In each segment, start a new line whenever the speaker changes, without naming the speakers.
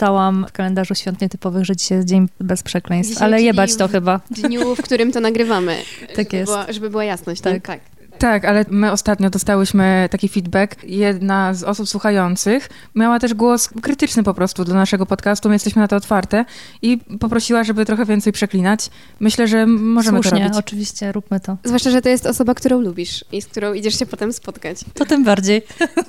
przeczytałam w kalendarzu świąt nietypowych, że dzisiaj jest dzień bez przekleństw, dzisiaj, ale jebać to chyba.
W dniu, w którym to nagrywamy.
tak żeby jest.
Była, żeby była jasność.
Tak.
tak. Tak.
Ale my ostatnio dostałyśmy taki feedback. Jedna z osób słuchających miała też głos krytyczny po prostu do naszego podcastu. My jesteśmy na to otwarte i poprosiła, żeby trochę więcej przeklinać. Myślę, że możemy
Słusznie,
to robić.
oczywiście, róbmy to.
Zwłaszcza, że to jest osoba, którą lubisz i z którą idziesz się potem spotkać.
To tym bardziej.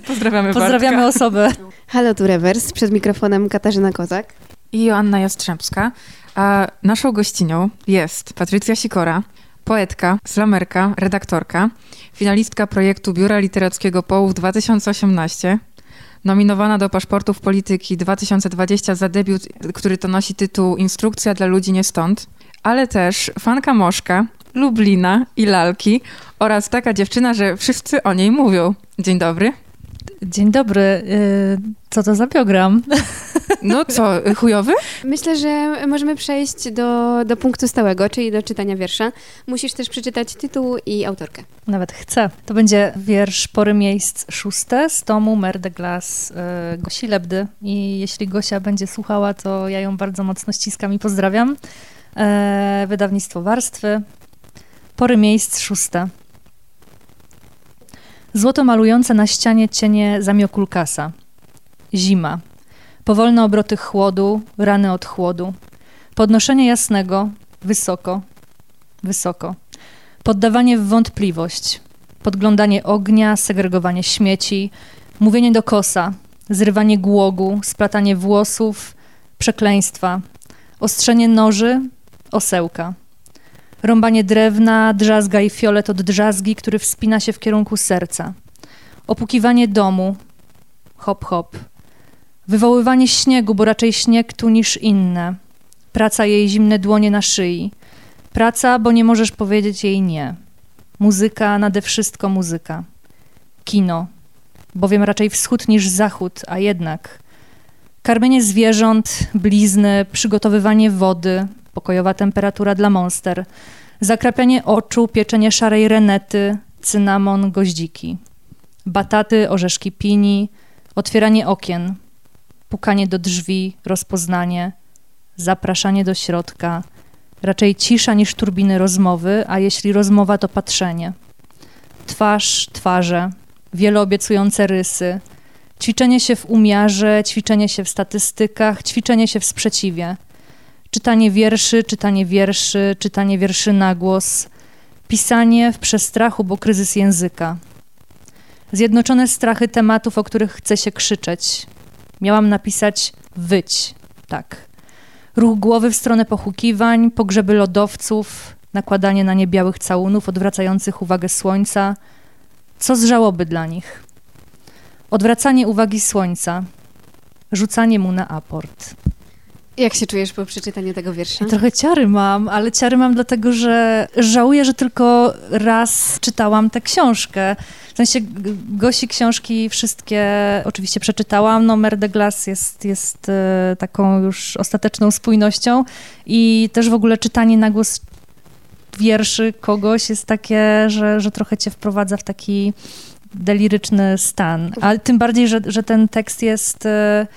Pozdrawiamy
Pozdrawiamy
Bartka.
osobę.
Halo tu Rewers, przed mikrofonem Katarzyna Kozak.
I Joanna Jastrzębska. A naszą gościnią jest Patrycja Sikora, poetka, slamerka, redaktorka, finalistka projektu Biura Literackiego Połów 2018, nominowana do Paszportów Polityki 2020 za debiut, który to nosi tytuł Instrukcja dla ludzi nie stąd, ale też fanka Moszka, Lublina i Lalki oraz taka dziewczyna, że wszyscy o niej mówią. Dzień dobry.
Dzień dobry. Y, Co to za program?
No co, chujowy?
Myślę, że możemy przejść do, do punktu stałego, czyli do czytania wiersza. Musisz też przeczytać tytuł i autorkę.
Nawet chcę. To będzie wiersz Pory Miejsc szóste z tomu Mer de Glace y, Gosi Lebdy. I jeśli Gosia będzie słuchała, to ja ją bardzo mocno ściskam i pozdrawiam. E, Wydawnictwo Warstwy. Pory Miejsc szóste. Złoto malujące na ścianie cienie zamiokulkasa. Zima. Powolne obroty chłodu, rany od chłodu. Podnoszenie jasnego, wysoko, wysoko. Poddawanie w wątpliwość. Podglądanie ognia, segregowanie śmieci, mówienie do kosa, zrywanie głogu, splatanie włosów, przekleństwa, ostrzenie noży, osełka. Rąbanie drewna, drzazga i fiolet od drzazgi, który wspina się w kierunku serca. Opukiwanie domu, hop hop. Wywoływanie śniegu, bo raczej śnieg tu niż inne. Praca jej zimne dłonie na szyi. Praca, bo nie możesz powiedzieć jej nie. Muzyka, nade wszystko muzyka. Kino, bowiem raczej wschód niż zachód, a jednak. Karmienie zwierząt, blizny, przygotowywanie wody, pokojowa temperatura dla monster, zakrapianie oczu, pieczenie szarej renety, cynamon, goździki, bataty, orzeszki pini, otwieranie okien, pukanie do drzwi, rozpoznanie, zapraszanie do środka, raczej cisza niż turbiny rozmowy, a jeśli rozmowa, to patrzenie. Twarz, twarze, wieloobiecujące rysy, ćwiczenie się w umiarze, ćwiczenie się w statystykach, ćwiczenie się w sprzeciwie, czytanie wierszy, czytanie wierszy, czytanie wierszy na głos, pisanie w przestrachu, bo kryzys języka. Zjednoczone strachy tematów, o których chce się krzyczeć. Miałam napisać wyć, tak. Ruch głowy w stronę pochukiwań, pogrzeby lodowców, nakładanie na nie białych całunów odwracających uwagę słońca. Co z żałoby dla nich? Odwracanie uwagi słońca, rzucanie mu na aport.
Jak się czujesz po przeczytaniu tego wiersza?
Trochę ciary mam, ale ciary mam dlatego, że żałuję, że tylko raz czytałam tę książkę. W sensie Gosi książki wszystkie oczywiście przeczytałam. No Mer de Glace jest, jest e, taką już ostateczną spójnością i też w ogóle czytanie na głos wierszy kogoś jest takie, że, że trochę cię wprowadza w taki deliryczny stan. Ale tym bardziej, że, że ten tekst jest e,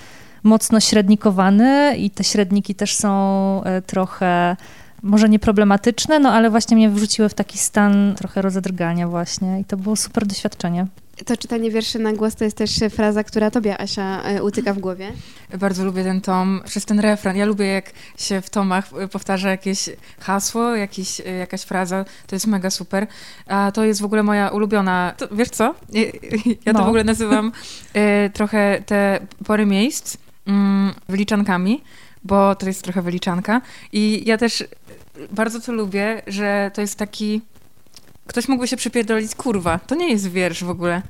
mocno średnikowany i te średniki też są e, trochę może nie problematyczne, no ale właśnie mnie wrzuciły w taki stan trochę rozedrgania właśnie i to było super doświadczenie.
To czytanie wierszy na głos to jest też fraza, która tobie, Asia, e, utyka w głowie.
Bardzo lubię ten tom, przez ten refren. Ja lubię, jak się w tomach y, powtarza jakieś hasło, jakiś, y, jakaś fraza. To jest mega super. A to jest w ogóle moja ulubiona. To, wiesz co? Ja to
No.
w ogóle nazywam trochę te pory miejsc mm, wyliczankami, bo to jest trochę wyliczanka. I ja też bardzo to lubię, że to jest taki. Ktoś mógłby się przypierdolić, kurwa. To nie jest wiersz w ogóle.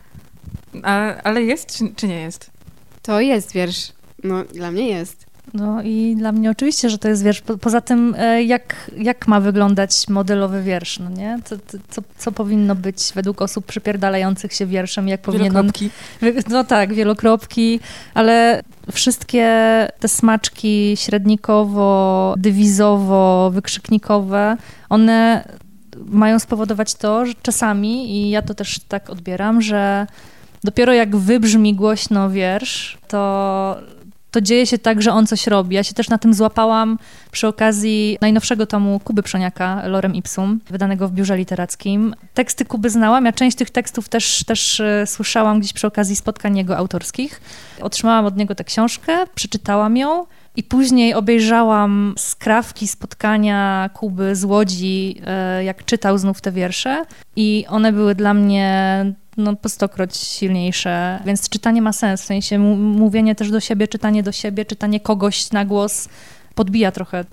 A, ale jest, czy, czy nie jest?
To jest wiersz. No, dla mnie jest.
No i dla mnie oczywiście, że to jest wiersz. Po, poza tym, e, jak, jak ma wyglądać modelowy wiersz, no nie? Co, co- co, powinno być według osób przypierdalających się wierszem, jak powinien on
Wielokropki.
Wy- No tak, wielokropki, ale wszystkie te smaczki średnikowo, dywizowo, wykrzyknikowe, one mają spowodować to, że czasami, i ja to też tak odbieram, że dopiero jak wybrzmi głośno wiersz, to, to dzieje się tak, że on coś robi. Ja się też na tym złapałam przy okazji najnowszego tomu Kuby Przoniaka, Lorem Ipsum, wydanego w biurze literackim. Teksty Kuby znałam, ja część tych tekstów też, też e, słyszałam gdzieś przy okazji spotkań jego autorskich. Otrzymałam od niego tę książkę, przeczytałam ją i później obejrzałam skrawki spotkania Kuby z Łodzi, e, jak czytał znów te wiersze. I one były dla mnie no, po stokroć silniejsze, więc czytanie ma sens, w sensie mówienie też do siebie, czytanie do siebie, czytanie kogoś na głos podbija trochę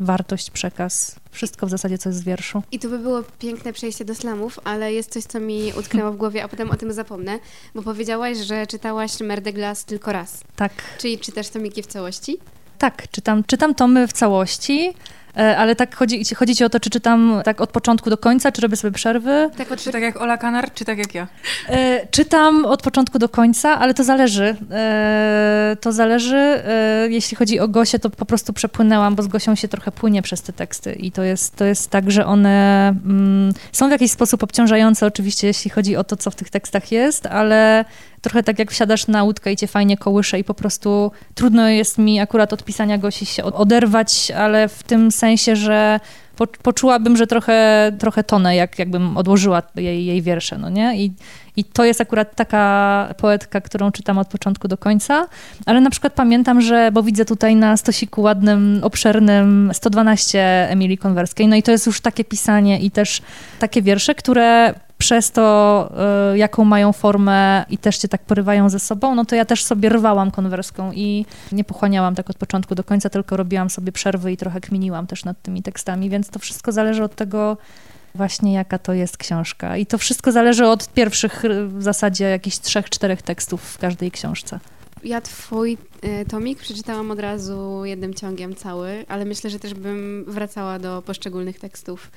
wartość, przekaz, wszystko w zasadzie, co jest w wierszu.
I tu by było piękne przejście do slamów, ale jest coś, co mi utknęło w głowie, a potem o tym zapomnę, bo powiedziałaś, że czytałaś Merde Glass tylko raz.
Tak.
Czyli czytasz tomiki w całości?
Tak, czytam, czytam tomy w całości. E, ale tak chodzi, chodzi ci o to, czy czytam tak od początku do końca, czy robię sobie przerwy?
Tak, czy tak jak Ola Kanar, czy tak jak ja?
E, czytam od początku do końca, ale to zależy. E, to zależy. E, jeśli chodzi o Gosię, to po prostu przepłynęłam, bo z Gosią się trochę płynie przez te teksty i to jest, to jest tak, że one mm, są w jakiś sposób obciążające oczywiście, jeśli chodzi o to, co w tych tekstach jest, ale trochę tak jak wsiadasz na łódkę i cię fajnie kołysze i po prostu trudno jest mi akurat od pisania Gosi się oderwać, ale w tym sensie, że po, poczułabym, że trochę, trochę tonę, jak, jakbym odłożyła jej, jej wiersze, no nie? I, I to jest akurat taka poetka, którą czytam od początku do końca, ale na przykład pamiętam, że, bo widzę tutaj na stosiku ładnym, obszernym 112 Emilii Konwerskiej, no i to jest już takie pisanie i też takie wiersze, które przez to, y, jaką mają formę i też cię tak porywają ze sobą, no to ja też sobie rwałam konwerską i nie pochłaniałam tak od początku do końca, tylko robiłam sobie przerwy i trochę kminiłam też nad tymi tekstami, więc to wszystko zależy od tego, właśnie jaka to jest książka. I to wszystko zależy od pierwszych w zasadzie jakichś trzech, czterech tekstów w każdej książce.
Ja twój tomik przeczytałam od razu jednym ciągiem cały, ale myślę, że też bym wracała do poszczególnych tekstów.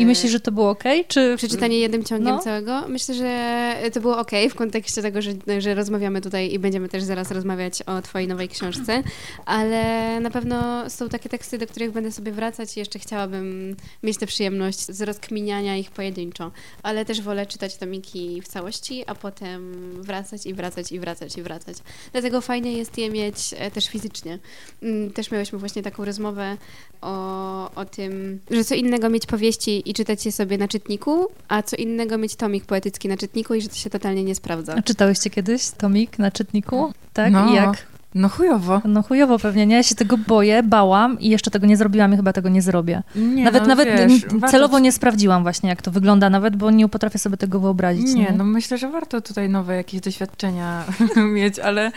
I myślisz, że to było ok? Czy...
Przeczytanie jednym ciągiem no. całego? Myślę, że to było ok w kontekście tego, że, że rozmawiamy tutaj i będziemy też zaraz rozmawiać o twojej nowej książce, ale na pewno są takie teksty, do których będę sobie wracać i jeszcze chciałabym mieć tę przyjemność z rozkminiania ich pojedynczo, ale też wolę czytać tomiki w całości, a potem wracać i wracać i wracać i wracać. Dlatego fajnie jest je mieć e, też fizycznie. Mm, też miałyśmy właśnie taką rozmowę o, o tym, że co innego mieć powieści i czytać je sobie na czytniku, a co innego mieć tomik poetycki na czytniku i że to się totalnie nie sprawdza.
A czytałyście kiedyś tomik na czytniku? Tak? No. I jak?
No chujowo.
No chujowo pewnie, nie? Ja się tego boję, bałam i jeszcze tego nie zrobiłam i chyba tego nie zrobię. Nie, nawet no, nawet wiesz, celowo warto... nie sprawdziłam właśnie, jak to wygląda nawet, bo nie potrafię sobie tego wyobrazić.
Nie, nie? no myślę, że warto tutaj nowe jakieś doświadczenia mieć, ale,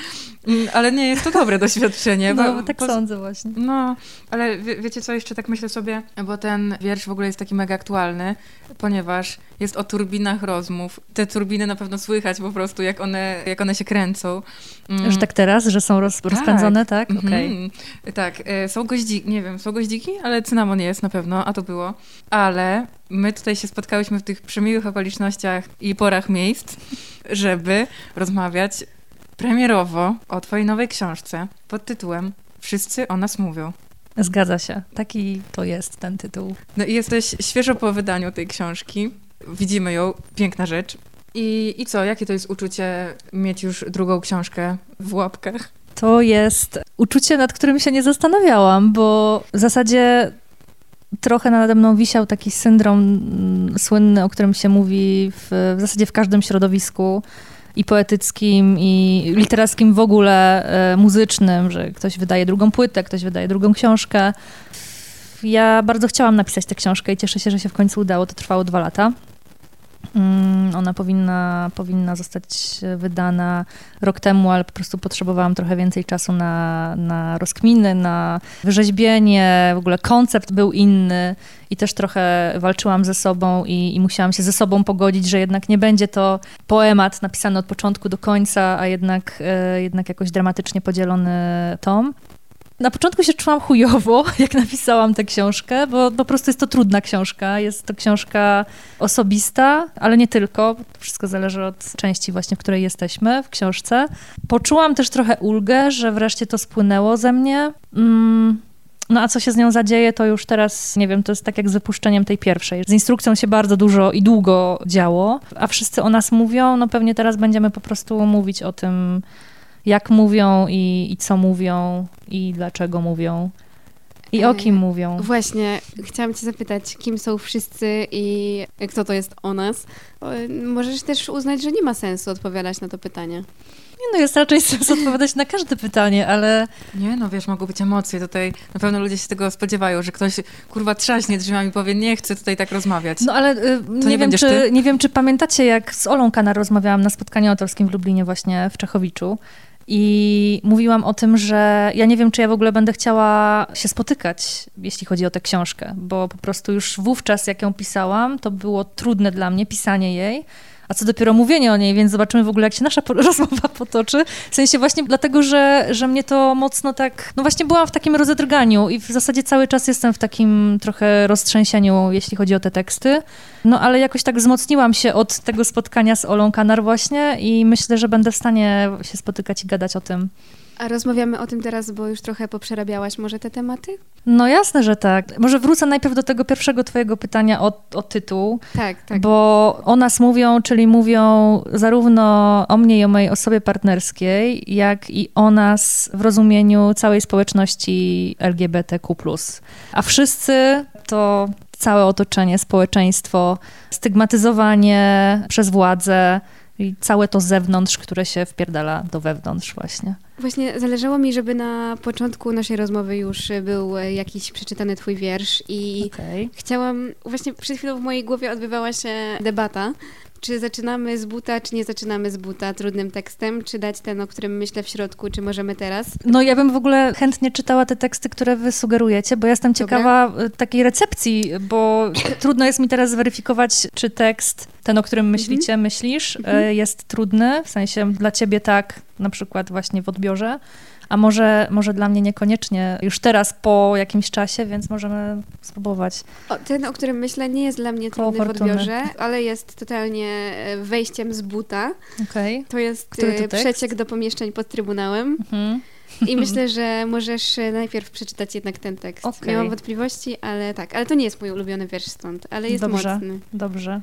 mm, ale nie jest to dobre doświadczenie.
No, bo, tak po... sądzę właśnie.
No, ale wie, wiecie co, jeszcze tak myślę sobie, bo ten wiersz w ogóle jest taki mega aktualny, ponieważ jest o turbinach rozmów. Te turbiny na pewno słychać po prostu, jak one, jak one się kręcą.
Mm. Że tak teraz, że są roz, tak. rozpędzone, tak?
Okay. Tak, e, są goździki, nie wiem, są goździki, ale cynamon jest na pewno, a to było. Ale my tutaj się spotkałyśmy w tych przemiłych okolicznościach i porach miejsc, żeby rozmawiać premierowo o twojej nowej książce pod tytułem Wszyscy o nas mówią.
Zgadza się. Taki to jest ten tytuł.
No i jesteś świeżo po wydaniu tej książki. Widzimy ją, piękna rzecz. I, I co, jakie to jest uczucie mieć już drugą książkę w łapkach?
To jest uczucie, nad którym się nie zastanawiałam, bo w zasadzie trochę nade mną wisiał taki syndrom mm, słynny, o którym się mówi w, w zasadzie w każdym środowisku i poetyckim, i literackim w ogóle, e, muzycznym, że ktoś wydaje drugą płytę, ktoś wydaje drugą książkę. Ja bardzo chciałam napisać tę książkę i cieszę się, że się w końcu udało. To trwało dwa lata. Mm, ona powinna, powinna zostać wydana rok temu, ale po prostu potrzebowałam trochę więcej czasu na, na rozkminy, na wyrzeźbienie. W ogóle koncept był inny i też trochę walczyłam ze sobą i, i musiałam się ze sobą pogodzić, że jednak nie będzie to poemat napisany od początku do końca, a jednak, e, jednak jakoś dramatycznie podzielony tom. Na początku się czułam chujowo, jak napisałam tę książkę, bo po prostu jest to trudna książka. Jest to książka osobista, ale nie tylko. Wszystko zależy od części właśnie, w której jesteśmy w książce. Poczułam też trochę ulgę, że wreszcie to spłynęło ze mnie. Mm. No a co się z nią zadzieje, to już teraz, nie wiem, to jest tak jak z wypuszczeniem tej pierwszej. Z instrukcją się bardzo dużo i długo działo, a wszyscy o nas mówią, no pewnie teraz będziemy po prostu mówić o tym Jak mówią i, i co mówią i dlaczego mówią. I o kim mówią?
Właśnie, chciałam cię zapytać, kim są wszyscy i kto to jest o nas? Możesz też uznać, że nie ma sensu odpowiadać na to pytanie.
Nie no, jest raczej sens odpowiadać na każde pytanie, ale...
Nie no, wiesz, mogą być emocje tutaj. Na pewno ludzie się tego spodziewają, że ktoś kurwa trzaśnie drzwiami i powie, nie chcę tutaj tak rozmawiać.
No ale y, nie, nie, wiem, czy, nie wiem, czy pamiętacie, jak z Olą Kanar rozmawiałam na spotkaniu autorskim w Lublinie właśnie w Czechowiczu. I mówiłam o tym, że ja nie wiem, czy ja w ogóle będę chciała się spotykać, jeśli chodzi o tę książkę, bo po prostu już wówczas, jak ją pisałam, to było trudne dla mnie pisanie jej a co dopiero mówienie o niej, więc zobaczymy w ogóle, jak się nasza rozmowa potoczy. W sensie właśnie dlatego, że, że mnie to mocno tak, no właśnie byłam w takim rozedrganiu i w zasadzie cały czas jestem w takim trochę roztrzęsieniu, jeśli chodzi o te teksty. No ale jakoś tak wzmocniłam się od tego spotkania z Olą Kanar właśnie i myślę, że będę w stanie się spotykać i gadać o tym.
A rozmawiamy o tym teraz, bo już trochę poprzerabiałaś może te tematy?
No jasne, że tak. Może wrócę najpierw do tego pierwszego twojego pytania o, o tytuł.
Tak, tak.
Bo o nas mówią, czyli mówią zarówno o mnie i o mojej osobie partnerskiej, jak i o nas w rozumieniu całej społeczności LGBTQ+. A wszyscy to całe otoczenie, społeczeństwo, stygmatyzowanie przez władzę, i całe to zewnątrz, które się wpierdala do wewnątrz właśnie.
Właśnie zależało mi, żeby na początku naszej rozmowy już był jakiś przeczytany twój wiersz i okay. chciałam, właśnie przed chwilą w mojej głowie odbywała się debata, czy zaczynamy z buta, czy nie zaczynamy z buta trudnym tekstem, czy dać ten, o którym myślę w środku, czy możemy teraz?
No ja bym w ogóle chętnie czytała te teksty, które wy sugerujecie, bo ja jestem ciekawa Dobra. E, takiej recepcji, bo trudno jest mi teraz zweryfikować, czy tekst, ten, o którym myślicie, mhm. myślisz, e, mhm. jest trudny, w sensie dla ciebie tak, na przykład właśnie w odbiorze, a może, może dla mnie niekoniecznie już teraz po jakimś czasie, więc możemy spróbować.
O, ten, o którym myślę, nie jest dla mnie trudny w odbiorze, ale jest totalnie e, wejściem z buta.
Okay.
To jest to e, przeciek do pomieszczeń pod Trybunałem. Mhm. I myślę, że możesz e, najpierw przeczytać jednak ten tekst. Okay. Miałam wątpliwości, ale tak. Ale to nie jest mój ulubiony wiersz stąd, ale jest
dobrze,
mocny.
Dobrze.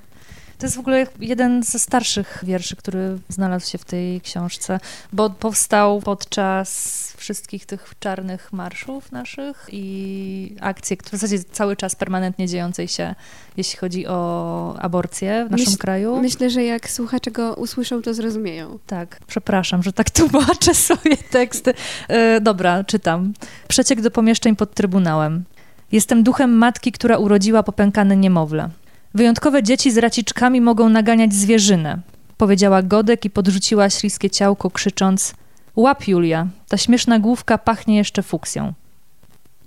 To jest w ogóle jeden ze starszych wierszy, który znalazł się w tej książce, bo powstał podczas wszystkich tych czarnych marszów naszych i akcji, które w zasadzie cały czas permanentnie dziejącej się, jeśli chodzi o aborcję w naszym kraju.
Myślę, że jak słuchacze go usłyszą, to zrozumieją.
Tak, przepraszam, że tak tłumaczę swoje teksty. E, dobra, czytam. Przeciek do pomieszczeń pod Trybunałem. Jestem duchem matki, która urodziła popękane niemowlę. Wyjątkowe dzieci z raciczkami mogą naganiać zwierzynę, powiedziała Godek i podrzuciła śliskie ciałko, krzycząc Łap, Julia, ta śmieszna główka pachnie jeszcze fuksją.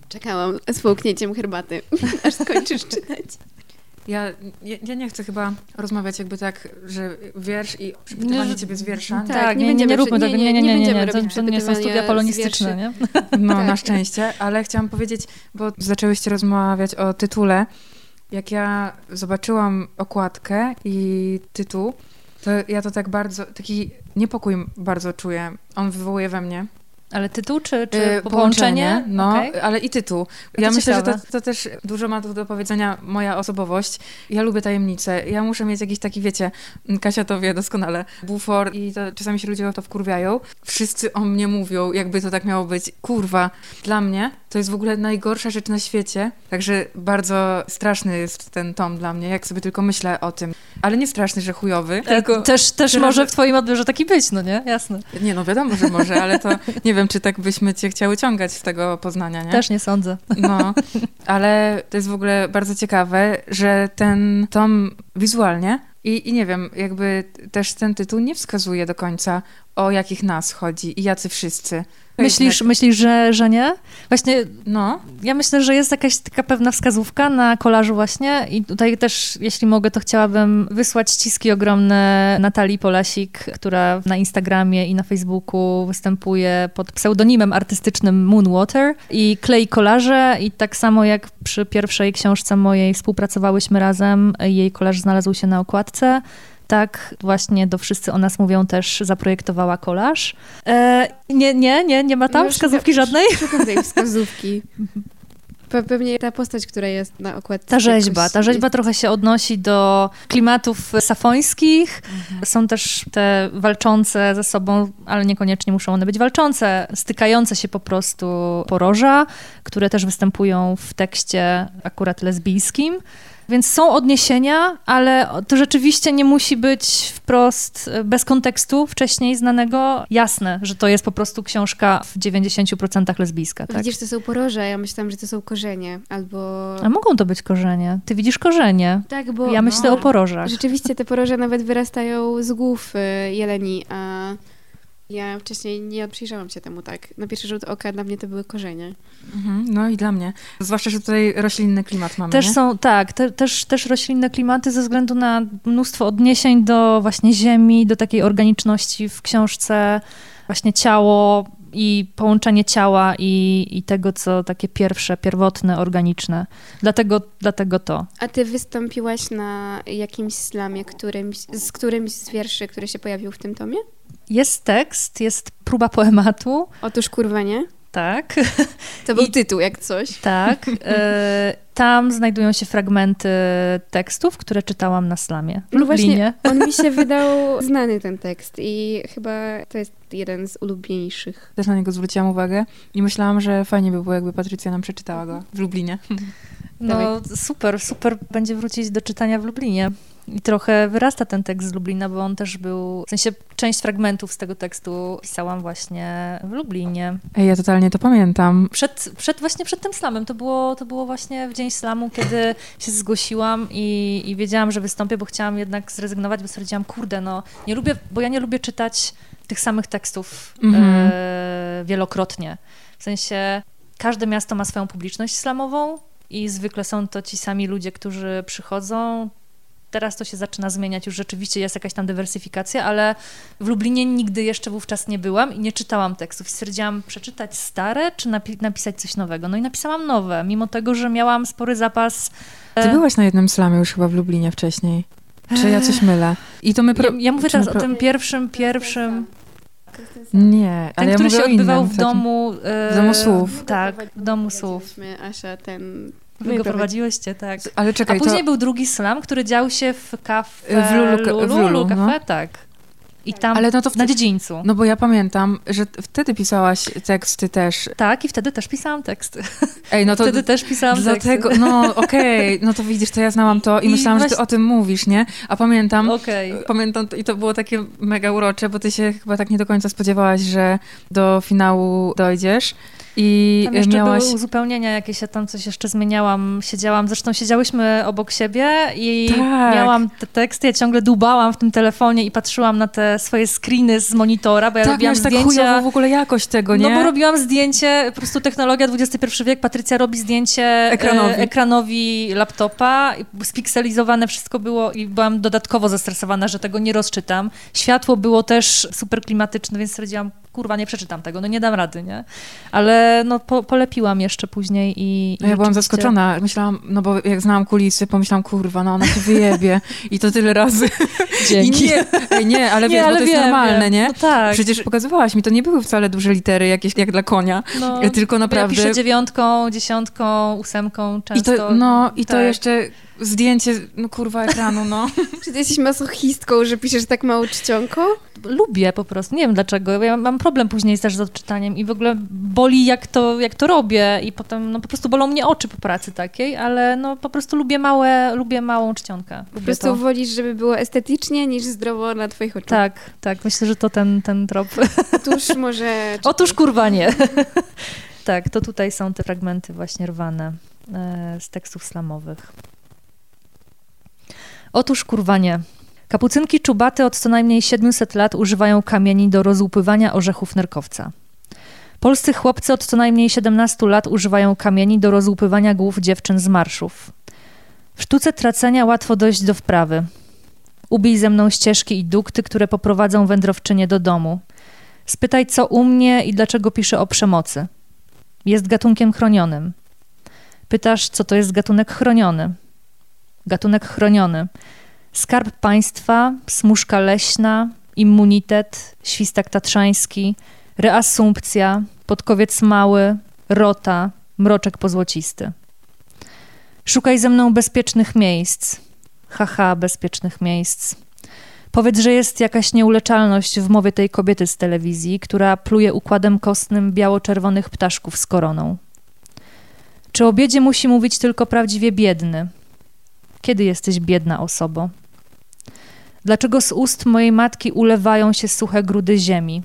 Czekałam z połknięciem herbaty, aż skończysz czytać.
Ja, ja, ja, nie chcę chyba rozmawiać jakby tak, że wiersz i przepytywanie ciebie z wiersza.
Tak, tak nie, nie, nie, nie róbmy tego, nie, nie, nie, nie, nie, to, to nie są studia polonistyczne, nie?
No, tak. na szczęście, ale chciałam powiedzieć, bo zaczęłyście rozmawiać o tytule, jak ja zobaczyłam okładkę i tytuł, to ja to tak bardzo, taki niepokój bardzo czuję. On wywołuje we mnie.
Ale tytuł czy, czy yy, połączenie?
No, okay. ale i tytuł. Ja to myślę, ciekawe. że to, to, też dużo ma do powiedzenia moja osobowość. Ja lubię tajemnice. Ja muszę mieć jakiś taki, wiecie, Kasia to wie doskonale, bufor i to, czasami się ludzie o to wkurwiają. Wszyscy o mnie mówią, jakby to tak miało być. Kurwa, dla mnie to jest w ogóle najgorsza rzecz na świecie. Także bardzo straszny jest ten tom dla mnie, jak sobie tylko myślę o tym. Ale nie straszny, że chujowy. E,
tylko, też też może w twoim odbiorze taki być, no nie? Jasne.
Nie, no wiadomo, że może, ale to nie wiem, czy tak byśmy cię chciały ciągać z tego Poznania, nie?
Też nie sądzę.
No, ale to jest w ogóle bardzo ciekawe, że ten tom wizualnie i, I nie wiem, jakby też ten tytuł nie wskazuje do końca, o jakich nas chodzi i jacy wszyscy.
Myślisz, myślisz że, że nie? Właśnie, no. Ja myślę, że jest jakaś taka pewna wskazówka na kolażu właśnie i tutaj też, jeśli mogę, to chciałabym wysłać ściski ogromne Natalii Polasik, która na Instagramie i na Facebooku występuje pod pseudonimem artystycznym Moonwater i klei kolaże i tak samo jak przy pierwszej książce mojej współpracowałyśmy razem, jej kolaż znalazł się na okładce tak właśnie do Wszyscy o nas mówią też zaprojektowała kolaż. E, nie, nie, nie, nie ma tam no, wskazówki żadnej.
Szukam tej wskazówki. Pewnie ta postać, która jest na okładce.
Ta rzeźba, ta rzeźba jest... trochę się odnosi do klimatów safońskich. Mhm. Są też te walczące ze sobą, ale niekoniecznie muszą one być walczące, stykające się po prostu poroża, które też występują w tekście akurat lesbijskim. Więc są odniesienia, ale to rzeczywiście nie musi być wprost, e, bez kontekstu wcześniej znanego, jasne, że to jest po prostu książka w 90% lesbijska. Tak?
Widzisz, to są poroże, ja myślałam, że to są korzenie, albo...
A mogą to być korzenie. Ty widzisz korzenie.
Tak, bo...
Ja myślę no, o porożach.
Rzeczywiście te poroże nawet wyrastają z głów e, jeleni, a ja wcześniej nie przyjrzałam się temu tak. Na pierwszy rzut oka dla mnie to były korzenie.
Mhm, no i dla mnie. Zwłaszcza, że tutaj roślinny klimat mamy.
Też
nie?
są, tak, te, też, też roślinne klimaty ze względu na mnóstwo odniesień do właśnie ziemi, do takiej organiczności w książce, właśnie ciało i połączenie ciała i, i tego, co takie pierwsze, pierwotne, organiczne. Dlatego, dlatego to.
A ty wystąpiłaś na jakimś slamie, którymś, z którymś z wierszy, który się pojawił w tym tomie?
Jest tekst, jest próba poematu.
Otóż kurwa nie.
Tak.
To był I, tytuł, jak coś.
Tak. E, tam znajdują się fragmenty tekstów, które czytałam na slamie. W no Lublinie.
Właśnie, on mi się wydał znany ten tekst i chyba to jest jeden z ulubieńszych.
Też na niego zwróciłam uwagę i myślałam, że fajnie by było, jakby Patrycja nam przeczytała go w Lublinie.
No super, super będzie wrócić do czytania w Lublinie. I trochę wyrasta ten tekst z Lublina, bo on też był, w sensie część fragmentów z tego tekstu pisałam właśnie w Lublinie.
Ej, ja totalnie to pamiętam.
Przed, przed właśnie przed tym slamem, to było, to było właśnie w dzień slamu, kiedy się zgłosiłam i, i wiedziałam, że wystąpię, bo chciałam jednak zrezygnować, bo stwierdziłam, kurde, no nie lubię, bo ja nie lubię czytać tych samych tekstów mm -hmm. e, wielokrotnie. W sensie każde miasto ma swoją publiczność slamową, i zwykle są to ci sami ludzie, którzy przychodzą, Teraz to się zaczyna zmieniać, już rzeczywiście jest jakaś tam dywersyfikacja, ale w Lublinie nigdy jeszcze wówczas nie byłam i nie czytałam tekstów. I stwierdziłam, przeczytać stare, czy napi napisać coś nowego. No i napisałam nowe, mimo tego, że miałam spory zapas.
Ty e, byłaś na jednym slamie już chyba w Lublinie wcześniej. Czy ja coś mylę?
I to my pro... ja, ja mówię teraz o tym pierwszym, pierwszym...
Nie, ale
ten,
ja
który się odbywał
w
domu...
E, w domu słów.
Tak, w domu słów.
Asia, ten
Wy go prowadziłyście, tak.
Ale czekaj,
A później
to...
był drugi slam, który dział się w kafe w Lulu, Lulu, Lulu kafe, no. tak. I tam Ale no to wtedy, na dziedzińcu.
No bo ja pamiętam, że wtedy pisałaś teksty też.
Tak, i wtedy też pisałam teksty.
Ej, no to
wtedy też pisałam
dlatego, teksty. No okej, okay. no to widzisz, to ja znałam to i, I myślałam, właśnie... że ty o tym mówisz, nie? A pamiętam, okay. pamiętam i to było takie mega urocze, bo ty się chyba tak nie do końca spodziewałaś, że do finału dojdziesz. I
tam jeszcze
miałaś...
były uzupełnienia jakieś, ja tam coś jeszcze zmieniałam, siedziałam, zresztą siedziałyśmy obok siebie i tak. miałam te teksty, ja ciągle dubałam w tym telefonie i patrzyłam na te swoje screeny z monitora, bo ja
tak,
robiłam
tak
zdjęcia...
w ogóle jakość tego, nie?
No bo robiłam zdjęcie, po prostu technologia XXI wiek, Patrycja robi zdjęcie e, ekranowi, ekranowi laptopa, spikselizowane wszystko było i byłam dodatkowo zestresowana, że tego nie rozczytam. Światło było też super klimatyczne, więc stwierdziłam, kurwa, nie przeczytam tego, no nie dam rady, nie? Ale no po, polepiłam jeszcze później i...
No ja byłam zaskoczona, myślałam, no bo jak znałam kulisy, pomyślałam, kurwa, no ona się wyjebie i to tyle razy.
Dzięki.
I nie, nie, ale nie, wiesz, ale bo to wiem, jest normalne,
wiem.
nie?
No tak.
Przecież pokazywałaś mi, to nie były wcale duże litery jakieś jak dla konia, no, tylko naprawdę... Ja
piszę dziewiątką, dziesiątką, ósemką często.
I to, no i tak. to jeszcze zdjęcie, no kurwa, ekranu, no.
Czy ty jesteś masochistką, że piszesz tak mało czcionko?
Lubię po prostu, nie wiem dlaczego. Ja mam problem później też z odczytaniem i w ogóle boli jak to, jak to robię i potem no po prostu bolą mnie oczy po pracy takiej, ale no po prostu lubię małe, lubię małą czcionkę. Lubię
po prostu to. wolisz, żeby było estetycznie niż zdrowo na twoich oczach.
Tak, tak, myślę, że to ten, ten trop.
Otóż może...
Otóż kurwa nie. tak, to tutaj są te fragmenty właśnie rwane e, z tekstów slamowych. Otóż kurwa nie. Kapucynki czubaty od co najmniej 700 lat używają kamieni do rozłupywania orzechów nerkowca. Polscy chłopcy od co najmniej 17 lat używają kamieni do rozłupywania głów dziewczyn z marszów. W sztuce tracenia łatwo dojść do wprawy. Ubij ze mną ścieżki i dukty, które poprowadzą wędrowczynię do domu. Spytaj, co u mnie i dlaczego piszę o przemocy. Jest gatunkiem chronionym. Pytasz, co to jest gatunek chroniony gatunek chroniony. Skarb państwa, smuszka leśna, immunitet, świstak tatrzański, reasumpcja, podkowiec mały, rota, mroczek pozłocisty. Szukaj ze mną bezpiecznych miejsc. Haha, bezpiecznych miejsc. Powiedz, że jest jakaś nieuleczalność w mowie tej kobiety z telewizji, która pluje układem kostnym biało-czerwonych ptaszków z koroną. Czy o biedzie musi mówić tylko prawdziwie biedny? Kiedy jesteś biedna osobo? Dlaczego z ust mojej matki ulewają się suche grudy ziemi?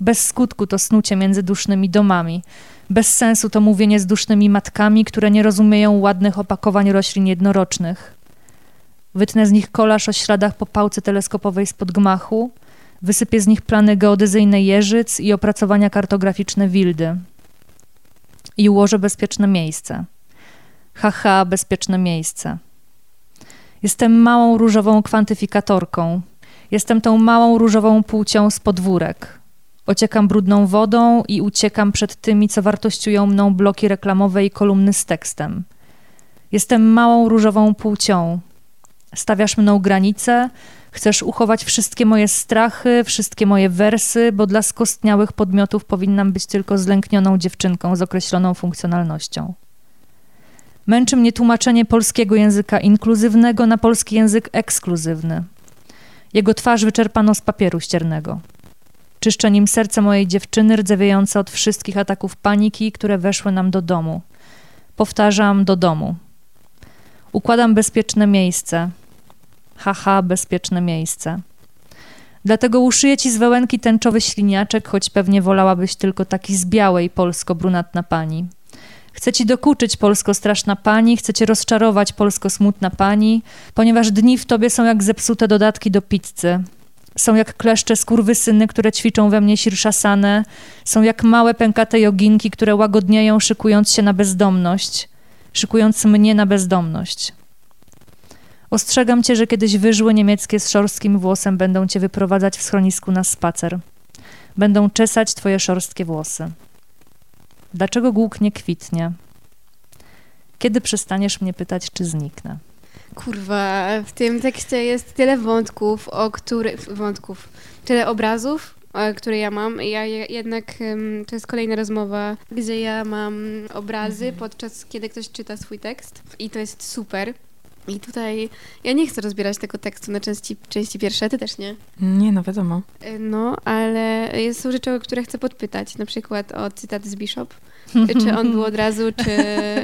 Bez skutku to snucie między dusznymi domami. Bez sensu to mówienie z dusznymi matkami, które nie rozumieją ładnych opakowań roślin jednorocznych. Wytnę z nich kolaż o śladach po pałce teleskopowej spod gmachu, wysypię z nich plany geodezyjne jeżyc i opracowania kartograficzne wildy. I ułożę bezpieczne miejsce. Haha, bezpieczne miejsce. Jestem małą różową kwantyfikatorką. Jestem tą małą różową płcią z podwórek. Ociekam brudną wodą i uciekam przed tymi, co wartościują mną bloki reklamowe i kolumny z tekstem. Jestem małą różową płcią. Stawiasz mną granice, chcesz uchować wszystkie moje strachy, wszystkie moje wersy, bo dla skostniałych podmiotów powinnam być tylko zlęknioną dziewczynką z określoną funkcjonalnością. Męczy mnie tłumaczenie polskiego języka inkluzywnego na polski język ekskluzywny. Jego twarz wyczerpano z papieru ściernego. Czyszczę nim serce mojej dziewczyny, rdzewiejące od wszystkich ataków paniki, które weszły nam do domu. Powtarzam, do domu. Układam bezpieczne miejsce. Haha, bezpieczne miejsce. Dlatego uszyję ci z wełenki tęczowy śliniaczek, choć pewnie wolałabyś tylko taki z białej polsko-brunatna pani. Chcę ci dokuczyć, polsko straszna pani, chcę cię rozczarować, polsko smutna pani, ponieważ dni w tobie są jak zepsute dodatki do pizzy. Są jak kleszcze skurwysyny, które ćwiczą we mnie sirszasanę. Są jak małe pękate joginki, które łagodnieją, szykując się na bezdomność. Szykując mnie na bezdomność. Ostrzegam cię, że kiedyś wyżły niemieckie z szorstkim włosem będą cię wyprowadzać w schronisku na spacer. Będą czesać twoje szorstkie włosy. Dlaczego głuk nie kwitnie? Kiedy przestaniesz mnie pytać, czy zniknę?
Kurwa, w tym tekście jest tyle wątków, o których... Wątków. Tyle obrazów, które ja mam. Ja jednak, to jest kolejna rozmowa, gdzie ja mam obrazy, mhm. podczas kiedy ktoś czyta swój tekst i to jest super. I tutaj ja nie chcę rozbierać tego tekstu na części, części pierwsze, ty też nie?
Nie, no wiadomo.
E, no, ale są rzeczy, o które chcę podpytać, na przykład o cytat z Bishop. Czy on był od razu, czy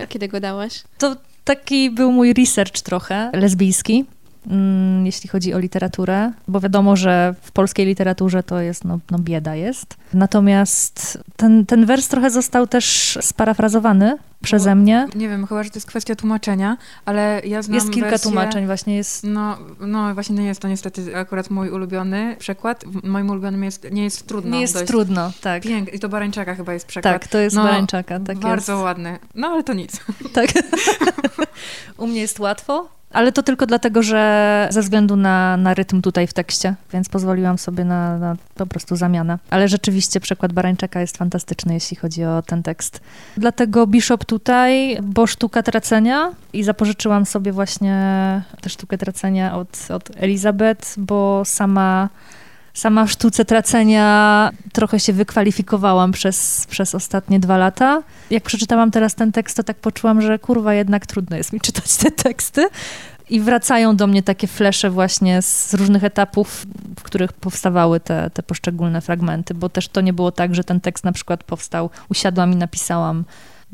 kiedy go dałaś?
To taki był mój research trochę lesbijski. Mm, jeśli chodzi o literaturę, bo wiadomo, że w polskiej literaturze to jest, no, no bieda jest. Natomiast ten, ten wers trochę został też sparafrazowany przeze bo, mnie.
Nie wiem, chyba, że to jest kwestia tłumaczenia, ale ja znam
Jest kilka
wersję,
tłumaczeń właśnie. Jest...
No, no właśnie nie jest to niestety akurat mój ulubiony przekład. Moim ulubionym jest, nie jest trudno.
Nie jest trudno, tak.
Pięk, I to Barańczaka chyba jest przekład.
Tak, to jest no, Barańczaka, tak
Bardzo
jest.
ładny. No ale to nic.
Tak. U mnie jest łatwo, ale to tylko dlatego, że ze względu na, na rytm tutaj w tekście, więc pozwoliłam sobie na, na po prostu zamianę. Ale rzeczywiście przekład Barańczaka jest fantastyczny, jeśli chodzi o ten tekst. Dlatego Bishop tutaj, bo sztuka tracenia i zapożyczyłam sobie właśnie tę sztukę tracenia od, od Elizabeth, bo sama sama sztuce tracenia trochę się wykwalifikowałam przez, przez ostatnie dwa lata. Jak przeczytałam teraz ten tekst, to tak poczułam, że kurwa, jednak trudno jest mi czytać te teksty. I wracają do mnie takie flesze właśnie z różnych etapów, w których powstawały te, te poszczególne fragmenty, bo też to nie było tak, że ten tekst na przykład powstał, usiadłam i napisałam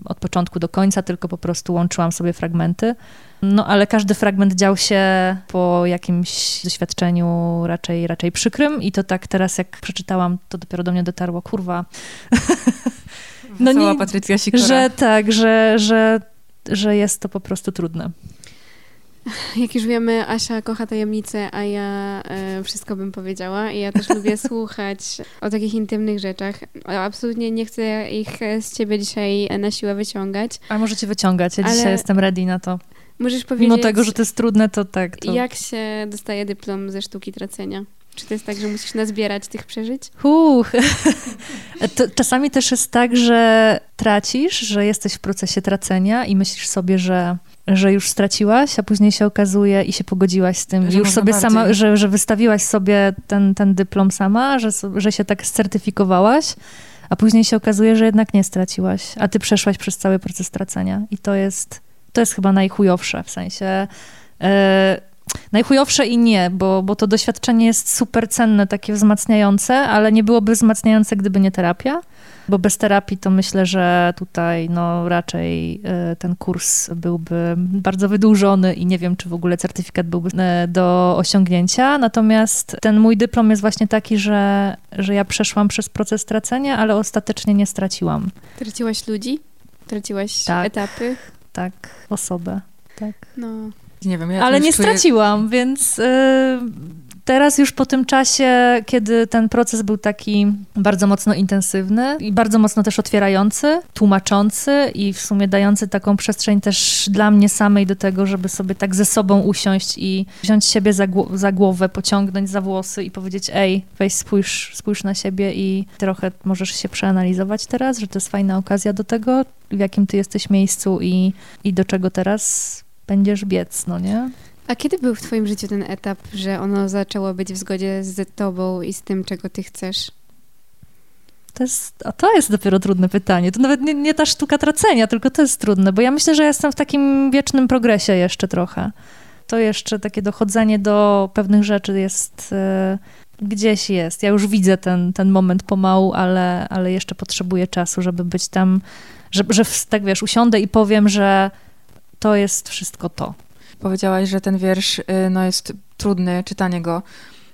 od początku do końca, tylko po prostu łączyłam sobie fragmenty. No ale każdy fragment dział się po jakimś doświadczeniu raczej, raczej przykrym i to tak teraz jak przeczytałam, to dopiero do mnie dotarło, kurwa.
no nie, Patrycja Sikora.
Że tak, że, że, że jest to po prostu trudne.
Jak już wiemy, Asia kocha tajemnice, a ja e, wszystko bym powiedziała. I ja też lubię słuchać o takich intymnych rzeczach. Absolutnie nie chcę ich z ciebie dzisiaj na siłę wyciągać.
A możecie wyciągać, ja ale... dzisiaj jestem ready na to.
Możesz powiedzieć...
Mimo tego, że to jest trudne, to tak. To...
Jak się dostaje dyplom ze sztuki tracenia? Czy to jest tak, że musisz nazbierać tych przeżyć?
Huch. to czasami też jest tak, że tracisz, że jesteś w procesie tracenia i myślisz sobie, że że już straciłaś, a później się okazuje i się pogodziłaś z tym, że już sobie bardziej. sama, że, że wystawiłaś sobie ten, ten dyplom sama, że, że się tak certyfikowałaś, a później się okazuje, że jednak nie straciłaś, a ty przeszłaś przez cały proces stracenia i to jest to jest chyba najchujowsze, w sensie... E, najchujowsze i nie, bo, bo to doświadczenie jest super cenne, takie wzmacniające, ale nie byłoby wzmacniające, gdyby nie terapia bo bez terapii to myślę, że tutaj no, raczej e, ten kurs byłby bardzo wydłużony i nie wiem, czy w ogóle certyfikat byłby e, do osiągnięcia. Natomiast ten mój dyplom jest właśnie taki, że, że ja przeszłam przez proces tracenia, ale ostatecznie nie straciłam.
Traciłaś ludzi? Traciłaś tak, etapy?
Tak, osobę. Tak.
No.
Nie wiem, ja
Ale nie czuję... straciłam, więc. Yy Teraz już po tym czasie, kiedy ten proces był taki bardzo mocno intensywny i bardzo mocno też otwierający, tłumaczący i w sumie dający taką przestrzeń też dla mnie samej do tego, żeby sobie tak ze sobą usiąść i wziąć siebie za, za głowę, pociągnąć za włosy i powiedzieć, ej, weź spójrz, spójrz na siebie i trochę możesz się przeanalizować teraz, że to jest fajna okazja do tego, w jakim ty jesteś miejscu i, i do czego teraz będziesz biec, no nie?
A kiedy był w twoim życiu ten etap, że ono zaczęło być w zgodzie z tobą i z tym, czego ty chcesz?
To jest, a to jest dopiero trudne pytanie. To nawet nie, nie, ta sztuka tracenia, tylko to jest trudne, bo ja myślę, że jestem w takim wiecznym progresie jeszcze trochę. To jeszcze takie dochodzenie do pewnych rzeczy jest e, gdzieś jest. Ja już widzę ten, ten moment pomału, ale, ale jeszcze potrzebuję czasu, żeby być tam, że, że tak wiesz, usiądę i powiem, że to jest wszystko to.
Powiedziałaś, że ten wiersz y, no, jest trudny, czytanie go.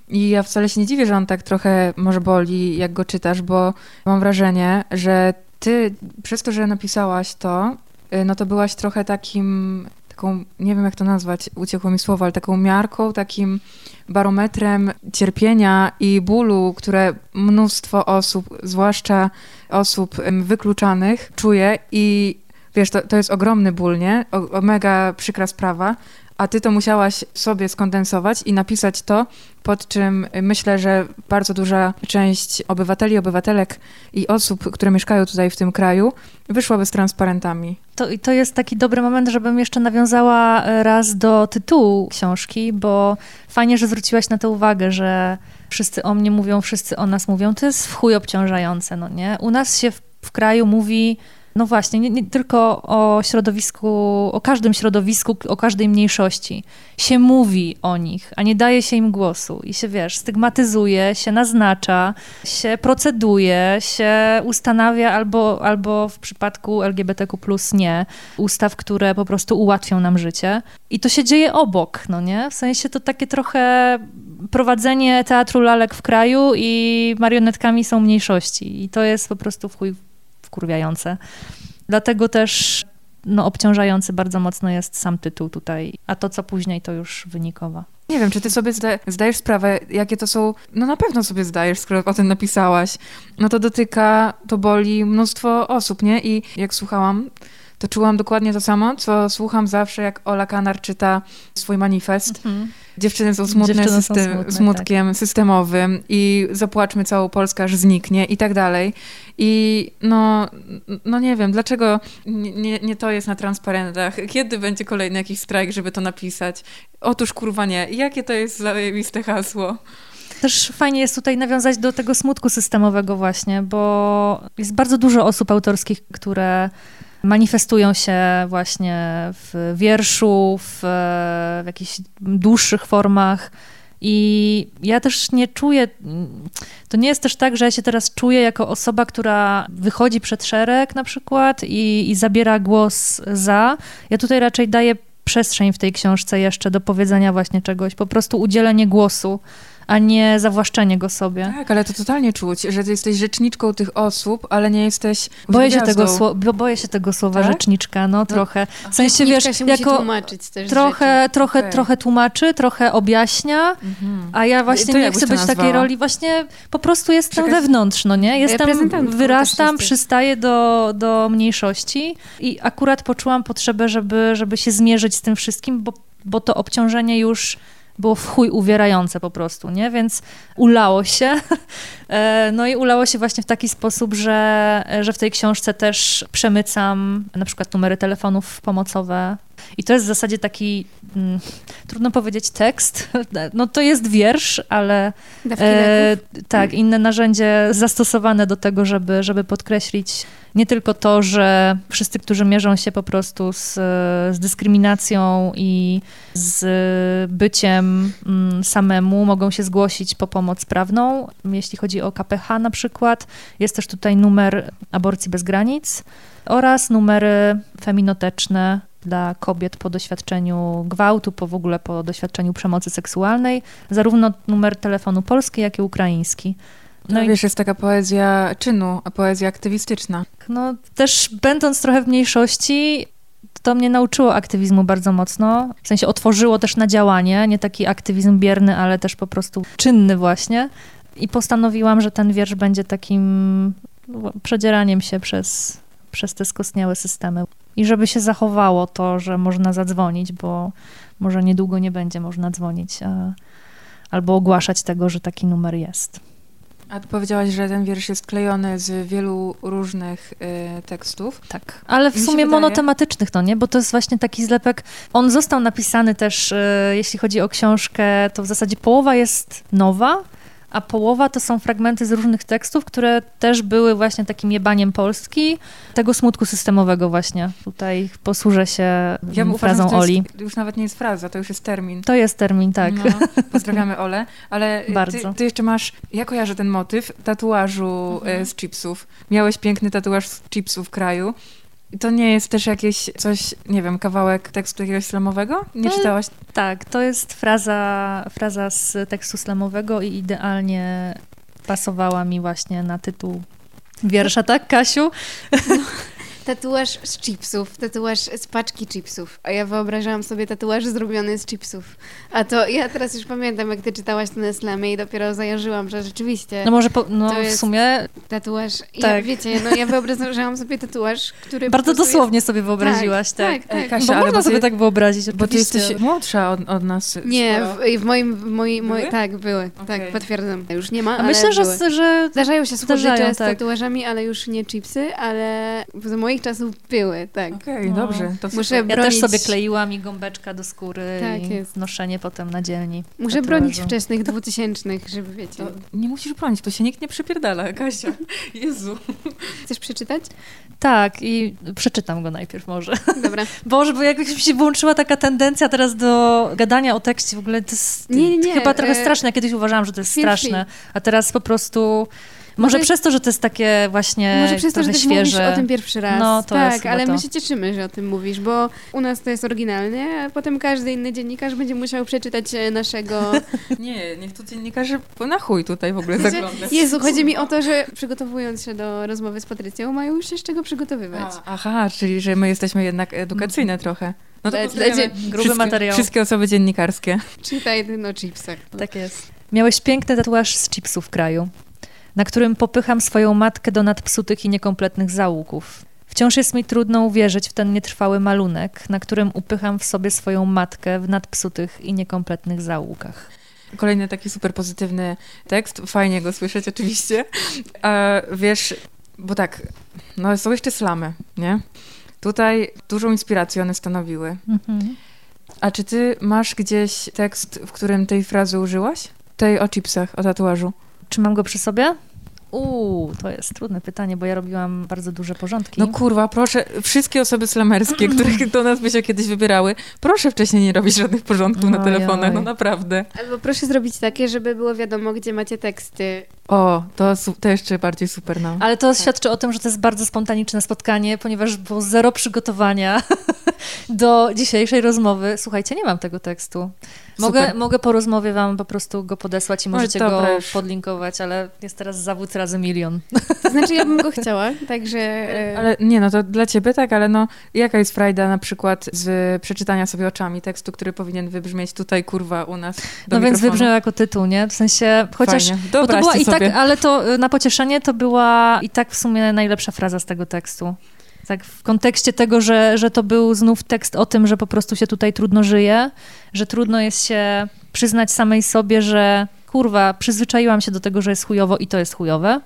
I ja wcale się nie dziwię, że on tak trochę może boli, jak go czytasz, bo mam wrażenie, że ty przez to, że napisałaś to, y, no to byłaś trochę takim, taką, nie wiem jak to nazwać, uciekło mi słowo, ale taką miarką, takim barometrem cierpienia i bólu, które mnóstwo osób, zwłaszcza osób wykluczanych, czuje i wiesz, to, to jest ogromny ból, nie? O, o mega przykra sprawa, a ty to musiałaś sobie skondensować i napisać to, pod czym myślę, że bardzo duża część obywateli, obywatelek i osób, które mieszkają tutaj w tym kraju, wyszłaby z transparentami.
To, to jest taki dobry moment, żebym jeszcze nawiązała raz do tytułu książki, bo fajnie, że zwróciłaś na to uwagę, że wszyscy o mnie mówią, wszyscy o nas mówią. To jest w chuj obciążające, no nie? U nas się w, w kraju mówi no właśnie, nie, nie, tylko o środowisku, o każdym środowisku, o każdej mniejszości się mówi o nich, a nie daje się im głosu i się, wiesz, stygmatyzuje, się naznacza, się proceduje, się ustanawia albo, albo w przypadku LGBTQ nie, ustaw, które po prostu ułatwią nam życie. I to się dzieje obok, no nie? W sensie to takie trochę prowadzenie teatru lalek w kraju i marionetkami są mniejszości i to jest po prostu w chuj wkurwiające. Dlatego też no, obciążający bardzo mocno jest sam tytuł tutaj, a to, co później, to już wynikowa.
Nie wiem, czy ty sobie zda zdajesz sprawę, jakie to są. No na pewno sobie zdajesz, skoro o tym napisałaś. No to dotyka, to boli mnóstwo osób, nie? I jak słuchałam, to czułam dokładnie to samo, co słucham zawsze, jak Ola Kanar czyta swój manifest. Mhm. Dziewczyny są smutne, Dziewczyny system, są smutne smutkiem tak. systemowym i zapłaczmy całą Polskę, aż zniknie i tak dalej. I no, no nie wiem, dlaczego nie, nie to jest na transparentach? Kiedy będzie kolejny jakiś strajk, żeby to napisać? Otóż kurwa nie. Jakie to jest zajebiste hasło?
Też fajnie jest tutaj nawiązać do tego smutku systemowego właśnie, bo jest bardzo dużo osób autorskich, które manifestują się właśnie w wierszu, w, w jakichś dłuższych formach. I ja też nie czuję, to nie jest też tak, że ja się teraz czuję jako osoba, która wychodzi przed szereg na przykład i, i zabiera głos za. Ja tutaj raczej daję przestrzeń w tej książce jeszcze do powiedzenia właśnie czegoś, po prostu udzielenie głosu a nie zawłaszczenie go sobie.
Tak, ale to totalnie czuć, że ty jesteś rzeczniczką tych osób, ale nie jesteś
boję się tego słowa, Boję się tego słowa tak? rzeczniczka, no, no trochę. W sensie, wiesz,
się jako tłumaczyć też
trochę, trochę, okay. trochę tłumaczy, trochę objaśnia, mhm. a ja właśnie to nie chcę być w takiej roli, właśnie po prostu jestem Czekaj. wewnątrz, no nie? Jestem, wyrastam, przystaję do, do mniejszości i akurat poczułam potrzebę, żeby, żeby się zmierzyć z tym wszystkim, bo, bo to obciążenie już było w chuj uwierające po prostu, nie? Więc ulało się. E, no i ulało się właśnie w taki sposób, że, że w tej książce też przemycam na przykład numery telefonów pomocowe I to jest w zasadzie taki, mm, trudno powiedzieć tekst, no to jest wiersz, ale e, tak, inne narzędzie zastosowane do tego, żeby, żeby podkreślić nie tylko to, że wszyscy, którzy mierzą się po prostu z, z dyskryminacją i z byciem mm, samemu, mogą się zgłosić po pomoc prawną. Jeśli chodzi o KPH na przykład, jest też tutaj numer aborcji bez granic oraz numery feminoteczne dla kobiet po doświadczeniu gwałtu, po w ogóle po doświadczeniu przemocy seksualnej, zarówno numer telefonu polski, jak i ukraiński.
No, no wiesz, jest taka poezja czynu, a poezja aktywistyczna.
No też będąc trochę w mniejszości, to mnie nauczyło aktywizmu bardzo mocno. W sensie otworzyło też na działanie, nie taki aktywizm bierny, ale też po prostu czynny właśnie. I postanowiłam, że ten wiersz będzie takim przedzieraniem się przez, przez te skostniałe systemy. I żeby się zachowało to, że można zadzwonić, bo może niedługo nie będzie można dzwonić a, albo ogłaszać tego, że taki numer jest.
A ty powiedziałaś, że ten wiersz jest klejony z wielu różnych y, tekstów.
Tak, ale w sumie monotematycznych, no nie? Bo to jest właśnie taki zlepek. On został napisany też, y, jeśli chodzi o książkę, to w zasadzie połowa jest nowa, a połowa to są fragmenty z różnych tekstów, które też były właśnie takim jebaniem Polski, tego smutku systemowego właśnie. Tutaj posłużę się ja frazą
uważam,
Oli.
Jest, już nawet nie jest fraza, to już jest termin.
To jest termin, tak. No,
pozdrawiamy Ole, ale Bardzo. Ty, ty, jeszcze masz, ja kojarzę ten motyw tatuażu mhm. E, z chipsów. Miałeś piękny tatuaż z chipsów w kraju. To nie jest też jakieś coś, nie wiem, kawałek tekstu jakiegoś slamowego? Nie to, czytałaś?
Tak, to jest fraza, fraza z tekstu slamowego i idealnie pasowała mi właśnie na tytuł wiersza, tak, Kasiu? No,
tatuaż z chipsów, tatuaż z paczki chipsów, a ja wyobrażałam sobie tatuaż zrobiony z chipsów. A to ja teraz już pamiętam, jak ty czytałaś ten slamie i dopiero zajarzyłam, że rzeczywiście
No może po, no, w sumie...
Tatuaż, tak. ja, wiecie, no ja wyobrażałam sobie tatuaż, który...
Bardzo dosłownie jest... sobie wyobraziłaś, tak. tak, tak. Kasia, bo można sobie tak wyobrazić,
Bo ty jesteś młodsza od, od nas.
Nie, w, w, moim... W moim moi, tak, były, okay. tak, potwierdzam. Już nie ma, a
Myślę, że, że...
Zdarzają się słodycze z tak. tatuażami, ale już nie chipsy, ale w moich czasów były, tak.
Okej, okay, no. dobrze.
To Muszę bronić... Ja też sobie kleiłam i gąbeczka do skóry tak i jest. noszenie potem na dzielni.
Muszę tatuażu. bronić wczesnych dwutysięcznych, żeby wiecie. To
nie musisz bronić, to się nikt nie przypierdala, Kasia. Jezu.
Chcesz przeczytać?
Tak, i przeczytam go najpierw może.
Dobra.
Boże, bo jakby się włączyła taka tendencja teraz do gadania o tekście, w ogóle to jest nie, nie, nie. chyba trochę e, straszne. Ja kiedyś uważałam, że to jest straszne, a teraz po prostu może, przez to, że to jest takie właśnie
Może przez to, że też mówisz o tym pierwszy raz. No, to tak, ale to. my się cieszymy, że o tym mówisz, bo u nas to jest oryginalnie, a potem każdy inny dziennikarz będzie musiał przeczytać e, naszego...
Nie, niech tu dziennikarze na chuj tutaj w ogóle znaczy, zaglądać.
Jezu, chodzi mi o to, że przygotowując się do rozmowy z Patrycją, mają już się z czego przygotowywać. A,
aha, czyli że my jesteśmy jednak edukacyjne mm. trochę.
No to Lecie, gruby materiał.
Wszystkie osoby dziennikarskie.
Czytaj no chipsach.
Tak jest. Miałeś piękny tatuaż z chipsów w kraju na którym popycham swoją matkę do nadpsutych i niekompletnych zaułków. Wciąż jest mi trudno uwierzyć w ten nietrwały malunek, na którym upycham w sobie swoją matkę w nadpsutych i niekompletnych zaułkach.
Kolejny taki super pozytywny tekst, fajnie go słyszeć oczywiście. A wiesz, bo tak, no są jeszcze slamy, nie? Tutaj dużą inspirację one stanowiły. Mhm. A czy ty masz gdzieś tekst, w którym tej frazy użyłaś? Tej o chipsach, o tatuażu?
Czy mam go przy sobie? Uuu, to jest trudne pytanie, bo ja robiłam bardzo duże porządki.
No kurwa, proszę, wszystkie osoby slamerskie, które do nas by się kiedyś wybierały, proszę wcześniej nie robić żadnych porządków na telefonach, no naprawdę.
Albo proszę zrobić takie, żeby było wiadomo, gdzie macie teksty.
O, to, to jeszcze bardziej super, no.
Ale to tak. świadczy o tym, że to jest bardzo spontaniczne spotkanie, ponieważ było zero przygotowania do dzisiejszej rozmowy. Słuchajcie, nie mam tego tekstu. Mogę, mogę po rozmowie wam po prostu go podesłać i możecie go podlinkować, ale jest teraz zawód razy milion.
To znaczy ja bym go chciała, także... E,
ale nie, no to dla ciebie tak, ale no jaka jest frajda na przykład z przeczytania sobie oczami tekstu, który powinien wybrzmieć tutaj, kurwa, u nas
No więc wybrzmiał jako tytuł, nie? W sensie, chociaż... Bo to była i tak, ale to y, na pocieszenie to była i tak w sumie najlepsza fraza z tego tekstu. Tak, w kontekście tego, że, że to był znów tekst o tym, że po prostu się tutaj trudno żyje, że trudno jest się przyznać samej sobie, że kurwa, przyzwyczaiłam się do tego, że jest chujowo i to jest chujowe.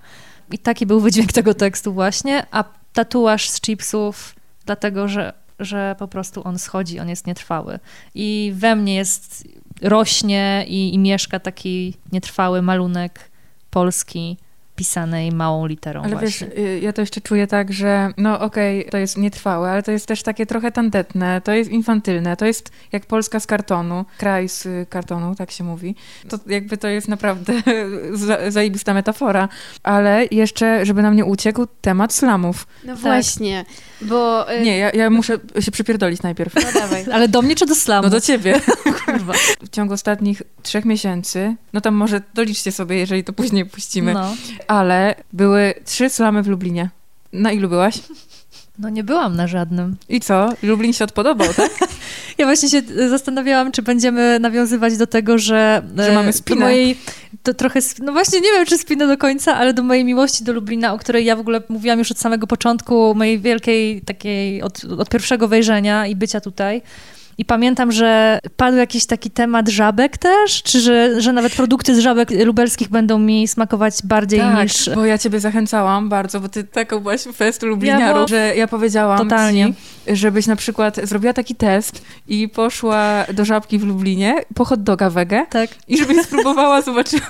I taki był wydźwięk tego tekstu właśnie, a tatuaż z chipsów, dlatego że że po prostu on schodzi, on jest nietrwały. I we mnie jest, rośnie i, i mieszka taki nietrwały malunek polski, pisanej małą literą
Ale
właśnie.
wiesz, y, ja to jeszcze czuję tak, że no okej, to jest nietrwałe, ale to jest też takie trochę tandetne, to jest infantylne, to jest jak Polska z kartonu, kraj z kartonu, tak się mówi. To jakby to jest naprawdę za, zajebista metafora. Ale jeszcze, żeby nam nie uciekł, temat slamów.
No właśnie, bo... y,
Nie, ja, ja muszę się przypierdolić najpierw.
No dawaj.
Ale do mnie czy do slamu?
No do ciebie.
Kurwa.
W ciągu ostatnich trzech miesięcy, no tam może doliczcie sobie, jeżeli to później puścimy,
No.
Ale były trzy slamy w Lublinie. Na ilu byłaś?
no nie byłam na żadnym.
I co? Lublin się odpodobał, tak?
Ja właśnie się zastanawiałam, czy będziemy nawiązywać do tego, że...
Że
e,
mamy
do
spinę.
mojej, to trochę, no właśnie nie wiem, czy spinę do końca, ale do mojej miłości do Lublina, o której ja w ogóle mówiłam już od samego początku mojej wielkiej takiej, od, od pierwszego wejrzenia i bycia tutaj. I pamiętam, że padł jakiś taki temat żabek też, czy że, że nawet produkty z żabek lubelskich będą mi smakować bardziej
tak,
niż...
bo ja ciebie zachęcałam bardzo, bo ty taką byłaś fest lubliniarą,
byłam-
że ja powiedziałam
Totalnie.
ci, żebyś na przykład zrobiła taki test i poszła do żabki w Lublinie po hot doga wege
Tak.
i żebyś spróbowała, zobaczyła,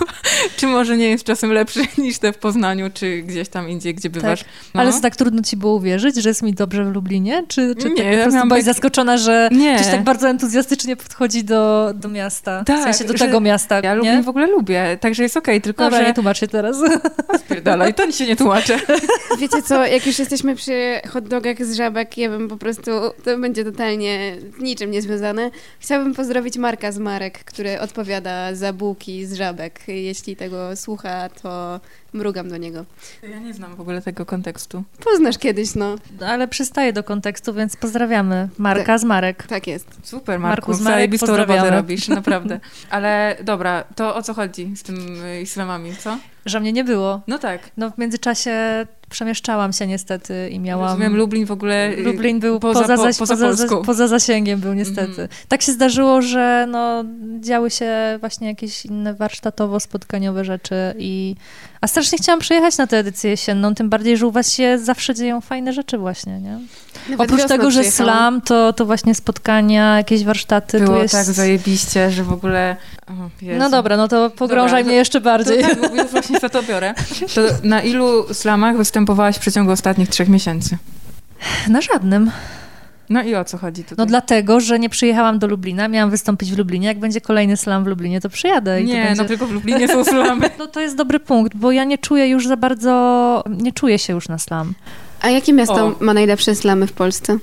czy może nie jest czasem lepszy niż te w Poznaniu, czy gdzieś tam indziej, gdzie bywasz. No.
Ale tak trudno ci było uwierzyć, że jest mi dobrze w Lublinie? Czy, czy
Nie,
tak
ja
po prostu byłaś
tak-
zaskoczona, że
Nie.
Tak bardzo entuzjastycznie podchodzi do, do miasta?
Tak,
w sensie do tego miasta,
Ja? Lublin w ogóle lubię, także jest okej, tylko
Dobra,
że...
nie tłumacz się teraz.
Spierdalaj, to się nie tłumaczę.
Wiecie co, jak już jesteśmy przy hot dogach z żabek, ja bym po prostu, to będzie totalnie z niczym niezwiązane. Chciałabym pozdrowić Marka z Marek, który odpowiada za bułki z żabek. Jeśli tego słucha, to mrugam do niego.
Ja nie znam w ogóle tego kontekstu.
Poznasz kiedyś, no.
Ale przystaje do kontekstu, więc pozdrawiamy Marka z Marek.
Tak jest.
Super,
Marku,
Marku,
z Marek
zajebistą robotę robisz, naprawdę. Ale dobra, to o co chodzi z tym y, islamami, co?
Że mnie nie było.
No tak.
No w międzyczasie przemieszczałam się niestety i miałam...
Rozumiem, Lublin w ogóle... y,
Lublin był
poza,
poza,
po- poza
poza, poza zasięgiem był niestety.
Mhm.
Tak się zdarzyło, że no, działy się właśnie jakieś inne warsztatowo-spotkaniowe rzeczy i a strasznie chciałam przyjechać na tę edycję jesienną, tym bardziej, że u was się zawsze dzieją fajne rzeczy właśnie, nie?
Nawet
Oprócz tego, że slam, to, to właśnie spotkania, jakieś warsztaty.
Było
tu jest...
tak zajebiście, że w ogóle...
No dobra, no to pogrążaj
Dobra,
mnie jeszcze
To,
bardziej.
tak, bo już właśnie za to biorę. To na ilu slamach występowałaś w przeciągu ostatnich trzech miesięcy?
Na żadnym.
No i o co chodzi tutaj?
No dlatego, że nie przyjechałam do Lublina, miałam wystąpić w Lublinie. Jak będzie kolejny slam w Lublinie, to przyjadę. I to
Nie,
będzie...
no tylko w Lublinie są slamy.
No to jest dobry punkt, bo ja nie czuję już za bardzo, nie czuję się już na slam.
A jakie miasto
O.
ma najlepsze slamy w Polsce?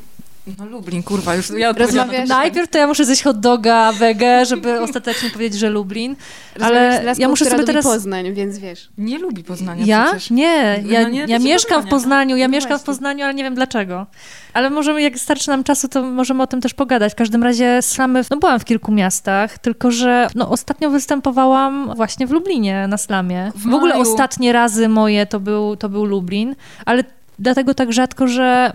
No Lublin, kurwa, już ja
Rozmawiasz-.
Najpierw to ja muszę zjeść hot doga, wege, żeby ostatecznie powiedzieć, że Lublin. Ale
laską,
ja muszę sobie
lubi
teraz...
Poznań, więc wiesz.
Nie lubi Poznania
Ja?
przecież.
Nie, ja,
No nie,
ja mieszkam w. Poznaniu, ja
No
mieszkam w
właśnie.
Poznaniu, ale nie wiem dlaczego. Ale możemy, jak starczy nam czasu, to możemy o tym też pogadać. W każdym razie slamy, no byłam w kilku miastach, tylko że no, ostatnio występowałam właśnie w Lublinie na slamie.
W
W, ogóle ostatnie razy moje to był, to był Lublin, ale dlatego tak rzadko, że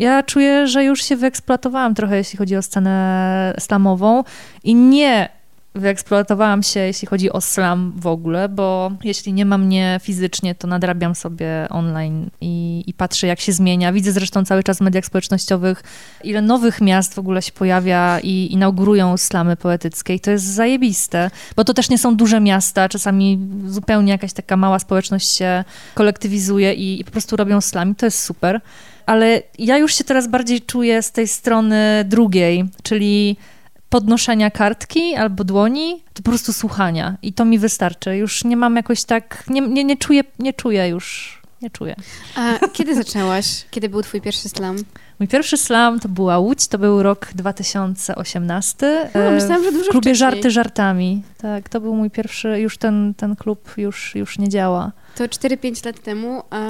ja czuję, że już się wyeksploatowałam trochę, jeśli chodzi o scenę slamową i nie wyeksploatowałam się, jeśli chodzi o slam w ogóle, bo jeśli nie ma mnie fizycznie, to nadrabiam sobie online i, i patrzę, jak się zmienia. Widzę zresztą cały czas w mediach społecznościowych, ile nowych miast w ogóle się pojawia i inaugurują slamy poetyckie i to jest zajebiste, bo to też nie są duże miasta, czasami zupełnie jakaś taka mała społeczność się kolektywizuje i, i po prostu robią slam i to jest super. Ale ja już się teraz bardziej czuję z tej strony drugiej, czyli podnoszenia kartki albo dłoni, to po prostu słuchania. I to mi wystarczy. Już nie mam jakoś tak, nie, nie, nie czuję, nie czuję już, nie czuję.
A kiedy zaczęłaś? Kiedy był twój pierwszy slam?
Mój pierwszy slam to była Łódź, to był rok 2018.
O,
e,
myślałam, że dużo
w klubie
wcześniej.
Żarty Żartami. Tak, to był mój pierwszy, już ten, ten klub już, już nie działa.
To 4-5 lat temu, a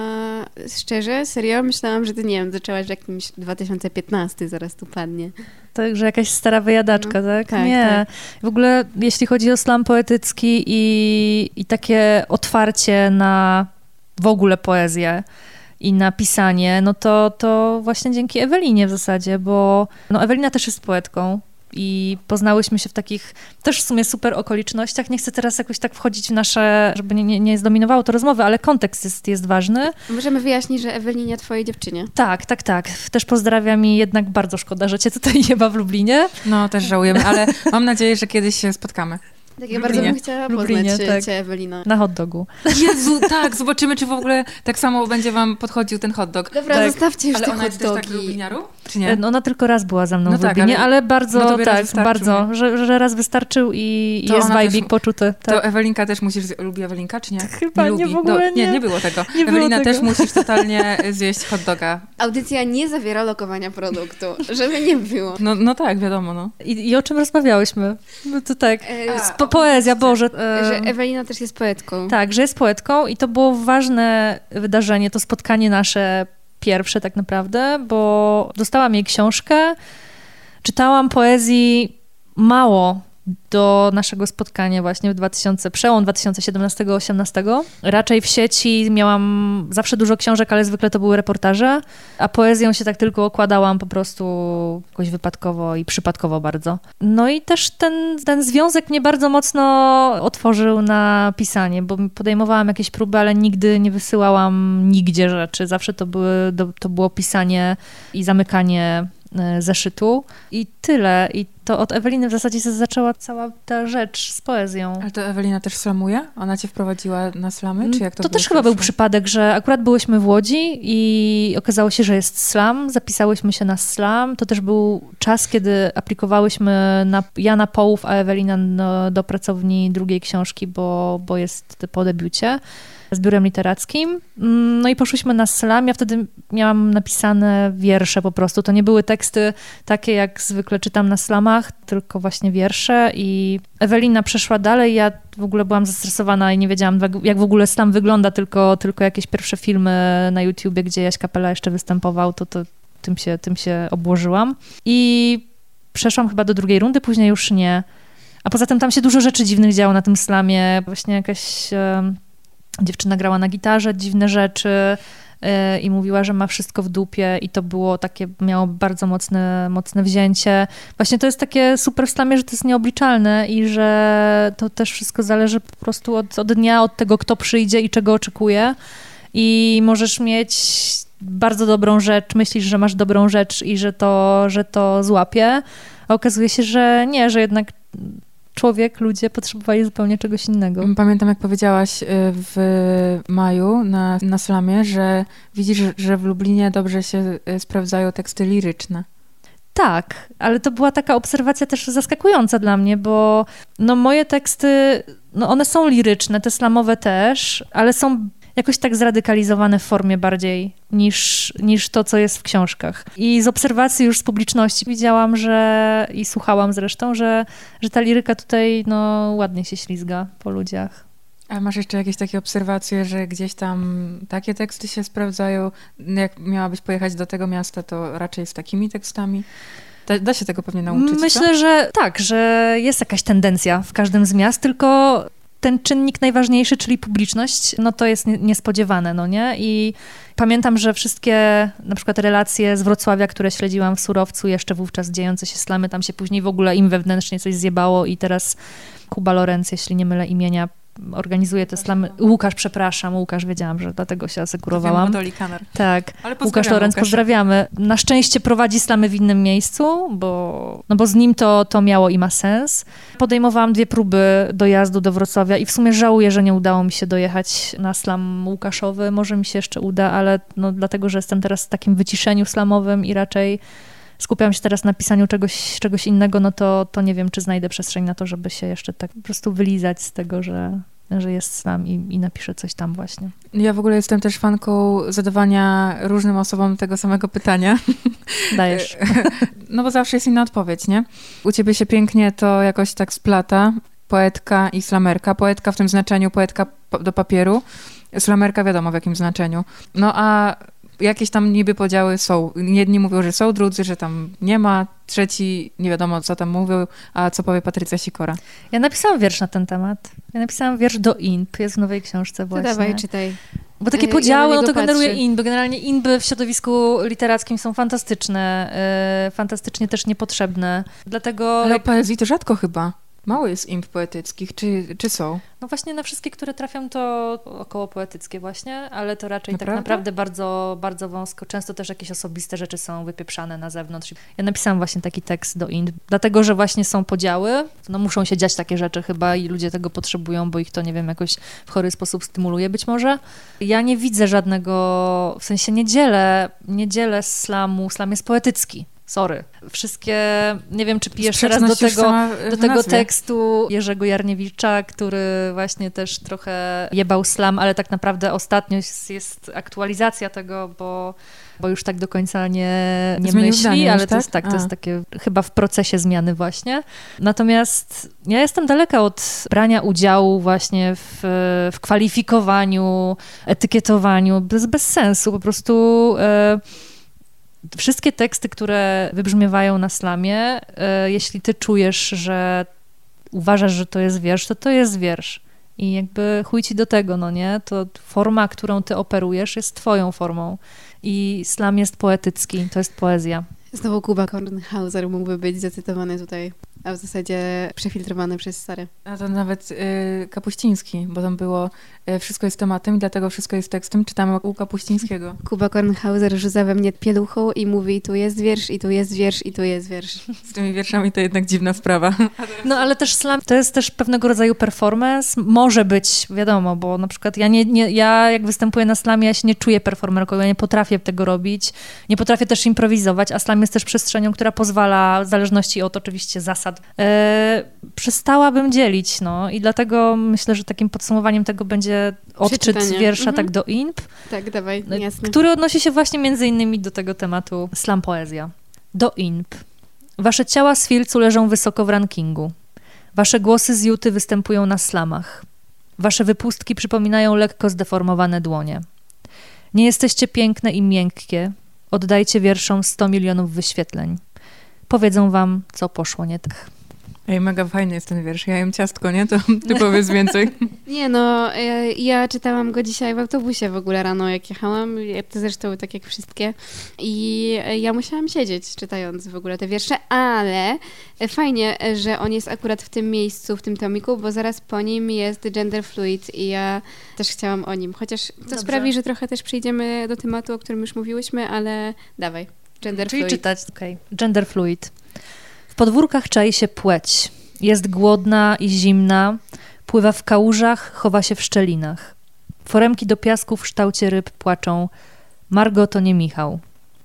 szczerze, serio, myślałam, że ty, nie wiem, zaczęłaś w jakimś 2015, zaraz tu padnie.
Także jakaś stara wyjadaczka, tak?
tak,
Nie. W ogóle jeśli chodzi o slam poetycki i, i takie otwarcie na w ogóle poezję i na pisanie, no to, to właśnie dzięki Ewelinie w zasadzie, bo no Ewelina też jest poetką i poznałyśmy się w takich też w sumie super okolicznościach. Nie chcę teraz jakoś tak wchodzić w nasze, żeby nie, nie, nie zdominowało to rozmowy, ale kontekst jest, jest ważny.
Możemy wyjaśnić, że Ewelinia twojej dziewczynie.
Tak, tak, tak. Też pozdrawiam i jednak bardzo szkoda, że cię tutaj nie ma w Lublinie.
No, też żałujemy, ale mam nadzieję, że kiedyś się spotkamy.
Tak, ja bardzo bym chciała Lublinie, poznać tak. cię, Ewelina.
Na hot dogu.
Jezu, tak, zobaczymy, czy w ogóle tak samo będzie wam podchodził ten hot dog.
Dobra,
tak.
zostawcie już
Ale
te
ona
hot
jest też tak? Czy nie?
No, ona tylko raz była za mną no w tak, Lublinie, ale, ale bardzo, no tak, bardzo, że, że raz wystarczył i to jest vibik poczuty. Tak.
To Ewelinka też musisz, lubi Ewelinka, czy nie?
Chyba nie,
nie
w ogóle
Do, nie. nie. było tego. Nie Ewelina było tego. też musisz totalnie zjeść hot doga.
Audycja nie zawiera lokowania produktu, żeby nie było.
No, no tak, wiadomo, no.
I, I o czym rozmawiałyśmy? No to tak, e, po, poezja, Boże.
E, że Ewelina też jest poetką.
Tak, że jest poetką i to było ważne wydarzenie, to spotkanie nasze pierwsze tak naprawdę, bo dostałam jej książkę, czytałam poezji mało do naszego spotkania właśnie w 2000, przełom 2017-18. Raczej w sieci miałam zawsze dużo książek, ale zwykle to były reportaże, a poezją się tak tylko okładałam po prostu jakoś wypadkowo i przypadkowo bardzo. No i też ten, ten związek mnie bardzo mocno otworzył na pisanie, bo podejmowałam jakieś próby, ale nigdy nie wysyłałam nigdzie rzeczy. Zawsze to, były, to było pisanie i zamykanie zeszytu i tyle. I to od Eweliny w zasadzie się zaczęła cała ta rzecz z poezją.
Ale to Ewelina też slamuje? Ona cię wprowadziła na slamy? Czy jak to
to też chyba był przypadek, że akurat byłyśmy w Łodzi i okazało się, że jest slam. Zapisałyśmy się na slam. To też był czas, kiedy aplikowałyśmy na, ja na połów, a Ewelina no, do pracowni drugiej książki, bo, bo jest po debiucie z biurem literackim. Mm, no i poszłyśmy na slam. Ja wtedy miałam napisane wiersze po prostu. To nie były teksty takie, jak zwykle czytam na slamach, tylko właśnie wiersze. I Ewelina przeszła dalej. Ja w ogóle byłam zestresowana i nie wiedziałam, jak w ogóle slam wygląda, tylko, tylko jakieś pierwsze filmy na YouTubie, gdzie Jaś Kapela jeszcze występował, to, to tym, się, tym się obłożyłam. I przeszłam chyba do drugiej rundy, później już nie. A poza tym tam się dużo rzeczy dziwnych działo na tym slamie. Właśnie jakaś Dziewczyna grała na gitarze dziwne rzeczy y, i mówiła, że ma wszystko w dupie i to było takie, miało bardzo mocne, mocne wzięcie. Właśnie to jest takie super w slamie, że to jest nieobliczalne i że to też wszystko zależy po prostu od, od dnia, od tego, kto przyjdzie i czego oczekuje. I możesz mieć bardzo dobrą rzecz, myślisz, że masz dobrą rzecz i że to, że to złapie, a okazuje się, że nie, że jednak człowiek, ludzie potrzebowali zupełnie czegoś innego.
Pamiętam, jak powiedziałaś y, w maju na, na slamie, że widzisz, że w Lublinie dobrze się y, sprawdzają teksty liryczne.
Tak, ale to była taka obserwacja też zaskakująca dla mnie, bo no moje teksty, no one są liryczne, te slamowe też, ale są jakoś tak zradykalizowane w formie bardziej niż, niż to, co jest w książkach. I z obserwacji już z publiczności widziałam, że i słuchałam zresztą, że, że ta liryka tutaj no, ładnie się ślizga po ludziach.
A masz jeszcze jakieś takie obserwacje, że gdzieś tam takie teksty się sprawdzają? Jak miałabyś pojechać do tego miasta, to raczej z takimi tekstami? Da, da się tego pewnie nauczyć.
Myślę, co? że tak, że jest jakaś tendencja w każdym z miast, tylko ten czynnik najważniejszy, czyli publiczność, no to jest niespodziewane, no nie? I pamiętam, że wszystkie na przykład relacje z Wrocławia, które śledziłam w Surowcu, jeszcze wówczas dziejące się slamy, tam się później w ogóle im wewnętrznie coś zjebało i teraz Kuba Lorenz, jeśli nie mylę imienia, organizuje te slamy. Łukasz, przepraszam, Łukasz, wiedziałam, że dlatego się asekurowałam. Tak, Łukasz Lorenz, pozdrawiamy. Na szczęście prowadzi slamy w innym miejscu, bo, no bo z nim to, to miało i ma sens. Podejmowałam dwie próby dojazdu do Wrocławia i w sumie żałuję, że nie udało mi się dojechać na slam Łukaszowy. Może mi się jeszcze uda, ale no dlatego, że jestem teraz w takim wyciszeniu slamowym i raczej skupiam się teraz na pisaniu czegoś, czegoś innego, no to, to nie wiem, czy znajdę przestrzeń na to, żeby się jeszcze tak po prostu wylizać z tego, że, że jest sam i, i napiszę coś tam właśnie.
Ja w ogóle jestem też fanką zadawania różnym osobom tego samego pytania.
Dajesz.
no bo zawsze jest inna odpowiedź, nie? U ciebie się pięknie to jakoś tak splata, poetka i slamerka. Poetka w tym znaczeniu, poetka do papieru, slamerka wiadomo w jakim znaczeniu. No a jakieś tam niby podziały są. Jedni mówią, że są, drudzy, że tam nie ma, trzeci nie wiadomo, co tam mówią, a co powie Patrycja Sikora.
Ja napisałam wiersz na ten temat. Ja napisałam wiersz do INP, jest w nowej książce właśnie.
To dawaj, czytaj.
Bo takie
Ja
podziały,
na
no to generuje inby. Generalnie inby w środowisku literackim są fantastyczne, e, fantastycznie też niepotrzebne. Dlatego,
Ale o poezji to rzadko chyba. Mało jest imp poetyckich, czy, czy są?
no właśnie na wszystkie, które trafiam, to około poetyckie właśnie, ale to raczej tak
Naprawdę?
naprawdę bardzo, bardzo wąsko. Często też jakieś osobiste rzeczy są wypieprzane na zewnątrz. Ja napisałam właśnie taki tekst do INP, dlatego, że właśnie są podziały, no muszą się dziać takie rzeczy chyba i ludzie tego potrzebują, bo ich to, nie wiem, jakoś w chory sposób stymuluje być może. Ja nie widzę żadnego, w sensie nie dzielę, nie dzielę slamu, slam jest poetycki. Sorry. Wszystkie, nie wiem, czy pijesz teraz do tego, do tego tekstu Jerzego Jarniewicza, który właśnie też trochę jebał slam, ale tak naprawdę ostatnio jest, jest aktualizacja tego, bo, bo już tak do końca nie, nie
Zmienił
myśli,
zdanie
ale
już,
to jest
tak?
tak, to
A.
jest takie chyba w procesie zmiany właśnie. Natomiast ja jestem daleka od brania udziału właśnie w, w kwalifikowaniu, etykietowaniu, bez, bez sensu, po prostu... E, Wszystkie teksty, które wybrzmiewają na slamie, e, jeśli ty czujesz, że uważasz, że to jest wiersz, to to jest wiersz. I jakby chuj ci do tego, no nie? To forma, którą ty operujesz, jest twoją formą. I slam jest poetycki, to jest poezja.
Znowu Kuba Kornhauser mógłby być zacytowany tutaj, a w zasadzie przefiltrowany przez Sarę.
A to nawet y, Kapuściński, bo tam było y, wszystko jest tematem i dlatego wszystko jest tekstem. Czytamy u Kapuścińskiego.
Kuba Kornhauser rzuca we mnie pieluchą i mówi tu jest wiersz, i tu jest wiersz, i tu jest wiersz.
Z tymi wierszami to jednak dziwna sprawa.
No ale też slam to jest też pewnego rodzaju performance. Może być, wiadomo, bo na przykład ja, nie, nie, ja jak występuję na slamie, ja się nie czuję performerką, ja nie potrafię tego robić. Nie potrafię też improwizować, a slam jest też przestrzenią, która pozwala, w zależności od oczywiście zasad, e, przestałabym dzielić, no i dlatego myślę, że takim podsumowaniem tego będzie odczyt wiersza
Mhm.
tak do INP,
Tak, dawaj,
No,
jasne.
który odnosi się właśnie między innymi do tego tematu slam poezja. Do INP. Wasze ciała z filcu leżą wysoko w rankingu. Wasze głosy z juty występują na slamach. Wasze wypustki przypominają lekko zdeformowane dłonie. Nie jesteście piękne i miękkie. Oddajcie wierszom 100 milionów wyświetleń. Powiedzą wam, co poszło nie tak.
Ej, mega fajny jest ten wiersz. Ja jem ciastko, nie? To ty powiedz więcej.
Nie no, e, ja czytałam go dzisiaj w autobusie w ogóle rano, jak jechałam, to zresztą tak jak wszystkie i e, ja musiałam siedzieć czytając w ogóle te wiersze, ale e, fajnie, że on jest akurat w tym miejscu, w tym tomiku, bo zaraz po nim jest Gender Fluid i ja też chciałam o nim, chociaż to
Dobrze.
sprawi, że trochę też przejdziemy do tematu, o którym już mówiłyśmy, ale dawaj, Gender
Czyli
Fluid.
czytać, okej. Gender fluid. W podwórkach czai się płeć. Jest głodna i zimna, pływa w kałużach, chowa się w szczelinach. Foremki do piasku w kształcie ryb płaczą. Margo to nie Michał.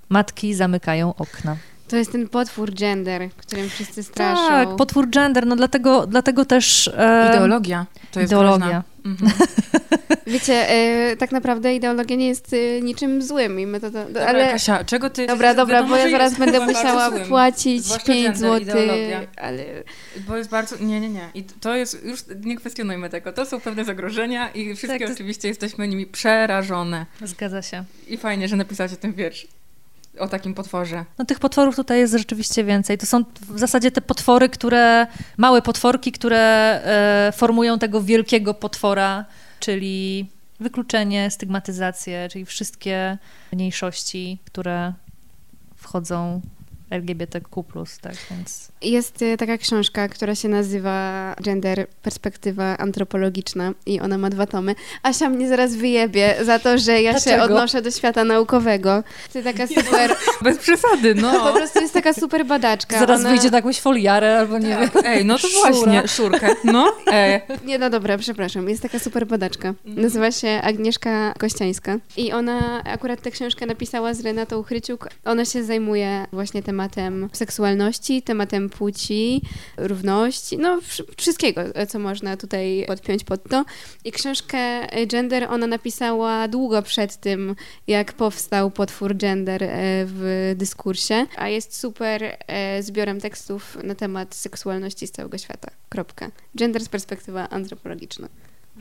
Matki zamykają okna.
To jest ten potwór gender, którym wszyscy straszą.
Tak, potwór gender, no dlatego, dlatego też... E,
Ideologia. To jest
ideologia.
Mhm.
Wiecie, e, tak naprawdę ideologia nie jest e, niczym złym i my to, to
Dobra,
ale...
Kasia, czego ty...
Dobra, dobra, bo ja zaraz będę musiała płacić
Zwłaszcza
5
gender,
zł, ale
Bo jest bardzo... Nie, nie, nie. I to jest... Już nie kwestionujmy tego. To są pewne zagrożenia i wszystkie
Tak, to-
oczywiście jesteśmy nimi przerażone.
Zgadza się.
I fajnie, że napisacie ten wiersz o takim potworze.
No tych potworów tutaj jest rzeczywiście więcej. To są w zasadzie te potwory, które, małe potworki, które e, formują tego wielkiego potwora, czyli wykluczenie, stygmatyzację, czyli wszystkie mniejszości, które wchodzą LGBTQ+, tak, więc...
jest e, taka książka, która się nazywa Gender Perspektywa Antropologiczna i ona ma dwa tomy. Asia mnie zaraz wyjebie za to, że ja się
Dlaczego?
odnoszę do świata naukowego. To taka super,
Bez przesady,
po
no.
prostu jest taka super badaczka.
Zaraz
ona...
wyjdzie na jakąś foliarę albo nie wiem.
Ej, no to
Szura.
właśnie, szurkę. No, ej.
Nie, no dobra, przepraszam. Jest taka super badaczka.
Mhm.
Nazywa się Agnieszka Kościańska. I ona akurat tę książkę napisała z Renatą Chryciuk. Ona się zajmuje właśnie tematem seksualności, tematem płci, równości, no wsz- wszystkiego, co można tutaj podpiąć pod to. I książkę Gender ona napisała długo przed tym, jak powstał potwór gender e, w dyskursie, a jest super e, zbiorem tekstów na temat seksualności z całego świata. Kropka. Gender z perspektywa antropologiczna.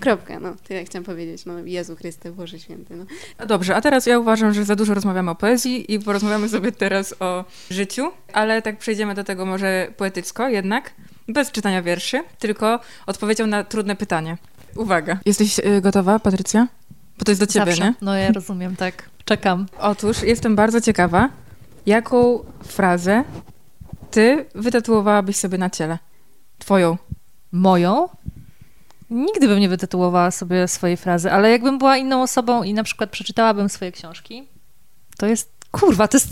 Kropka, no. Tyle chciałam powiedzieć. No, Jezu Chryste, Boże Święty, no.
Dobrze, a teraz ja uważam, że za dużo rozmawiamy o poezji i porozmawiamy sobie teraz o życiu, ale tak przejdziemy do tego może poetycko jednak, bez czytania wierszy, tylko odpowiedzią na trudne pytanie. Uwaga. Jesteś y, gotowa, Patrycja? Bo to jest do ciebie,
Zawsze.
nie?
No ja rozumiem, tak. Czekam.
Otóż jestem bardzo ciekawa, jaką frazę ty wytatuowałabyś sobie na ciele? Twoją.
Moją? Nigdy bym nie wytytułowała sobie swojej frazy, ale jakbym była inną osobą i na przykład przeczytałabym swoje książki, to jest, kurwa, to jest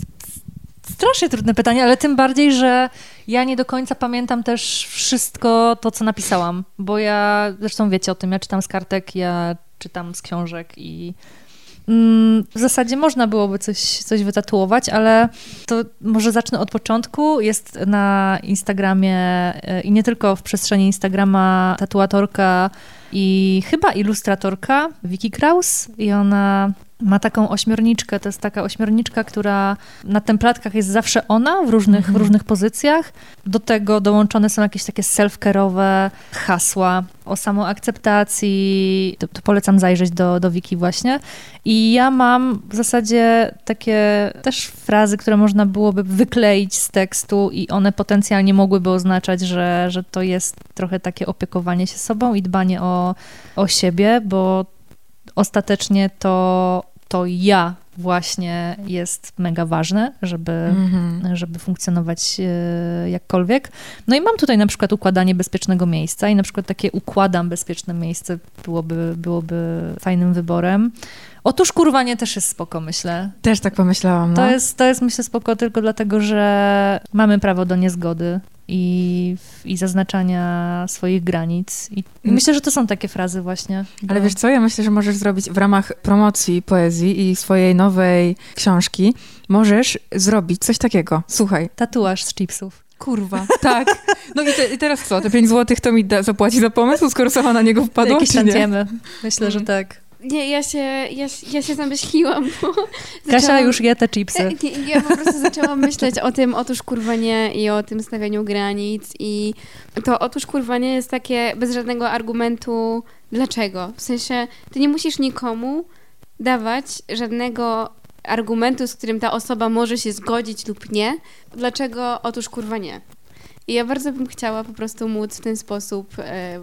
strasznie trudne pytanie, ale tym bardziej, że ja nie do końca pamiętam też wszystko to, co napisałam, bo ja, zresztą wiecie o tym, ja czytam z kartek, ja czytam z książek i w zasadzie można byłoby coś, coś wytatuować, ale to może zacznę od początku. Jest na Instagramie e, i nie tylko w przestrzeni Instagrama tatuatorka i chyba ilustratorka Vicky Kraus i ona ma taką ośmiorniczkę. To jest taka ośmiorniczka, która na templatkach jest zawsze ona w różnych, w
Mhm.
różnych pozycjach. Do tego dołączone są jakieś takie self-care'owe hasła o samoakceptacji. To, to polecam zajrzeć do, do Wiki właśnie. I ja mam w zasadzie takie też frazy, które można byłoby wykleić z tekstu i one potencjalnie mogłyby oznaczać, że, że to jest trochę takie opiekowanie się sobą i dbanie o, o siebie, bo ostatecznie to, to ja właśnie jest mega ważne, żeby,
Mhm.
żeby funkcjonować e, jakkolwiek. No i mam tutaj na przykład układanie bezpiecznego miejsca i na przykład takie układam bezpieczne miejsce byłoby, byłoby fajnym wyborem. Otóż kurwanie też jest spoko, myślę.
Też tak pomyślałam, no.
To jest, to jest myślę spoko tylko dlatego, że mamy prawo do niezgody i, i zaznaczania swoich granic. I,
Mm.
myślę, że to są takie frazy właśnie.
Ale wiesz co, ja myślę, że możesz zrobić w ramach promocji poezji i swojej nowej książki, możesz zrobić coś takiego. Słuchaj.
Tatuaż z chipsów.
Kurwa. Tak. No i, te, i teraz co? Te 5 złotych to mi da, zapłaci za pomysł, skoro sama na niego wpadła,
Jakieś tantiemy. Myślę, że
Mm.
tak.
Nie, ja się, ja, ja się zamyśliłam, bo
Kasia
zaczęłam-
już je te chipsy.
E, Nie, ja po prostu zaczęłam myśleć o tym, otóż kurwa nie i o tym stawianiu granic i to otóż kurwa nie jest takie bez żadnego argumentu dlaczego. W sensie ty nie musisz nikomu dawać żadnego argumentu, z którym ta osoba może się zgodzić lub nie. Dlaczego otóż kurwa nie. I ja bardzo bym chciała po prostu móc w ten sposób e,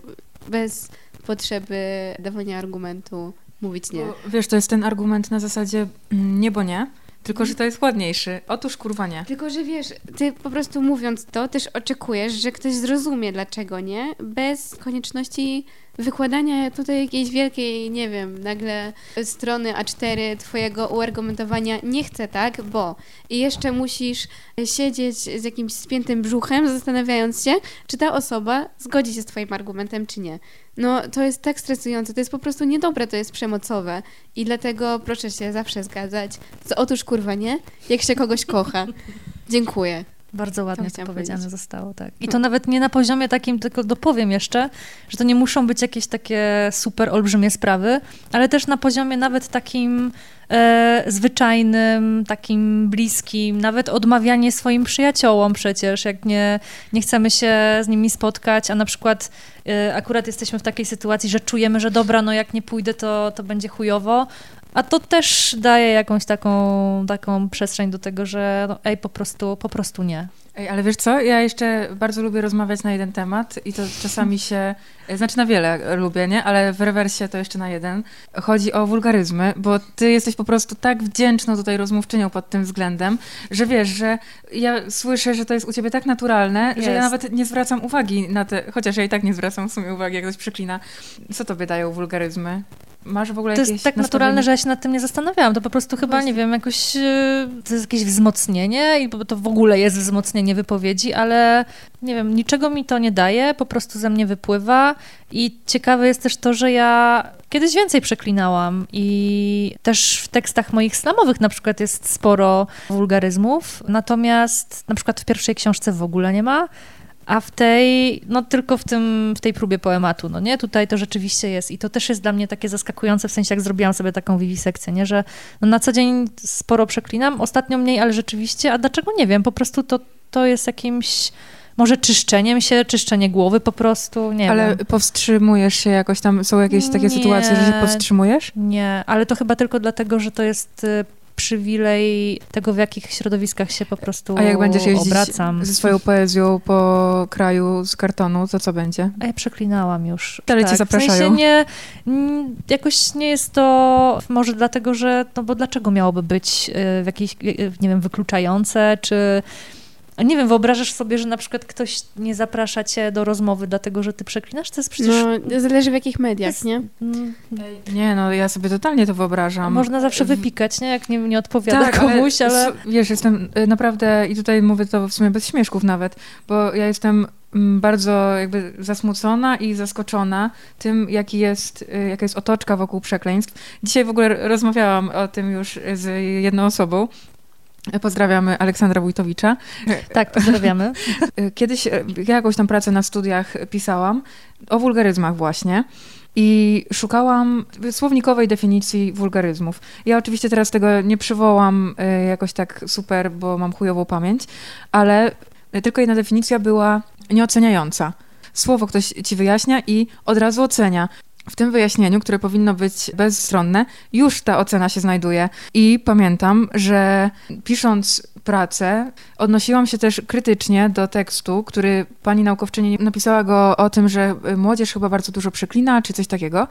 bez potrzeby dawania argumentu mówić nie.
Bo, Wiesz, to jest ten argument na zasadzie mm, nie, bo nie, tylko że to jest ładniejszy. Otóż kurwa nie.
Tylko, że wiesz, ty po prostu mówiąc to, też oczekujesz, że ktoś zrozumie, dlaczego nie, bez konieczności wykładania tutaj jakiejś wielkiej, nie wiem, nagle strony A4 twojego uargumentowania. Nie chcę tak, bo i jeszcze musisz siedzieć z jakimś spiętym brzuchem, zastanawiając się, czy ta osoba zgodzi się z twoim argumentem, czy nie. No, to jest tak stresujące, to jest po prostu niedobre, to jest przemocowe i dlatego proszę się zawsze zgadzać. Co otóż kurwa nie, jak się kogoś kocha. Dziękuję.
Bardzo ładnie to
chciałam
powiedziane
powiedzieć.
zostało, tak. I to nawet nie na poziomie takim, tylko dopowiem jeszcze, że to nie muszą być jakieś takie super olbrzymie sprawy, ale też na poziomie nawet takim e, zwyczajnym, takim bliskim, nawet odmawianie swoim przyjaciołom przecież, jak nie, nie chcemy się z nimi spotkać, a na przykład e, akurat jesteśmy w takiej sytuacji, że czujemy, że dobra, no jak nie pójdę, to, to będzie chujowo, a to też daje jakąś taką, taką przestrzeń do tego, że no, ej, po prostu, po prostu nie.
Ej, ale wiesz co, ja jeszcze bardzo lubię rozmawiać na jeden temat i to czasami się, znaczy na wiele lubię, nie? Ale w rewersie to jeszcze na jeden. Chodzi o wulgaryzmy, bo ty jesteś po prostu tak wdzięczną tutaj rozmówczynią pod tym względem, że wiesz, że ja słyszę, że to jest u ciebie tak naturalne, że ja
Jest.
nawet nie zwracam uwagi na te, chociaż ja i tak nie zwracam w sumie uwagi, jak ktoś przyklina. Co tobie dają wulgaryzmy? Masz w ogóle
To jest tak naturalne, że ja się nad tym nie zastanawiałam. To po prostu chyba,
Właśnie.
nie wiem, jakoś e, to jest jakieś wzmocnienie i to w ogóle jest wzmocnienie wypowiedzi, ale nie wiem, niczego mi to nie daje, po prostu ze mnie wypływa i ciekawe jest też to, że ja kiedyś więcej przeklinałam i też w tekstach moich slamowych na przykład jest sporo wulgaryzmów, natomiast na przykład w pierwszej książce w ogóle nie ma, a w tej, no tylko w, tym, w tej próbie poematu, no nie? Tutaj to rzeczywiście jest i to też jest dla mnie takie zaskakujące, w sensie jak zrobiłam sobie taką wiwisekcję, nie? Że no na co dzień sporo przeklinam, ostatnio mniej, ale rzeczywiście, a dlaczego nie wiem, po prostu to, to jest jakimś Może czyszczeniem się, czyszczenie głowy po prostu, nie
Ale
wiem.
powstrzymujesz się jakoś tam, są jakieś takie
Nie.
sytuacje, że się powstrzymujesz?
Nie, ale to chyba tylko dlatego, że to jest y, przywilej tego, w jakich środowiskach się po prostu
A jak będziesz jeździć
obracam.
ze swoją poezją po kraju z kartonu, to co będzie?
A ja przeklinałam już.
Ale cię
W
zapraszają.
sensie nie, jakoś nie jest to może dlatego, że, no bo dlaczego miałoby być y, w jakieś, y, nie wiem, wykluczające, czy nie wiem, wyobrażasz sobie, że na przykład ktoś nie zaprasza cię do rozmowy dlatego, że ty przeklinasz? To jest przecież...
No, zależy w jakich mediach,
jest-
nie?
mm,
Nie, no ja sobie totalnie to wyobrażam.
Można zawsze wypikać, nie? Jak nie, nie odpowiada
Tak,
komuś, ale...
s- Wiesz, jestem y, naprawdę, i tutaj mówię to w sumie bez śmieszków nawet, bo ja jestem mm, bardzo jakby zasmucona i zaskoczona tym, jaki jest, y, jaka jest otoczka wokół przekleństw. Dzisiaj w ogóle rozmawiałam o tym już z jedną osobą. Pozdrawiamy Aleksandra Wójtowicza.
Tak, pozdrawiamy.
Kiedyś y, ja jakąś tam pracę na studiach pisałam o wulgaryzmach właśnie. I szukałam słownikowej definicji wulgaryzmów. Ja oczywiście teraz tego nie przywołam y, jakoś tak super, bo mam chujową pamięć, ale tylko jedna definicja była nieoceniająca. Słowo ktoś ci wyjaśnia i od razu ocenia. W tym wyjaśnieniu, które powinno być bezstronne, już ta ocena się znajduje. I pamiętam, że pisząc pracę, odnosiłam się też krytycznie do tekstu, który pani naukowczyni napisała go o tym, że młodzież chyba bardzo dużo przeklina, czy coś takiego.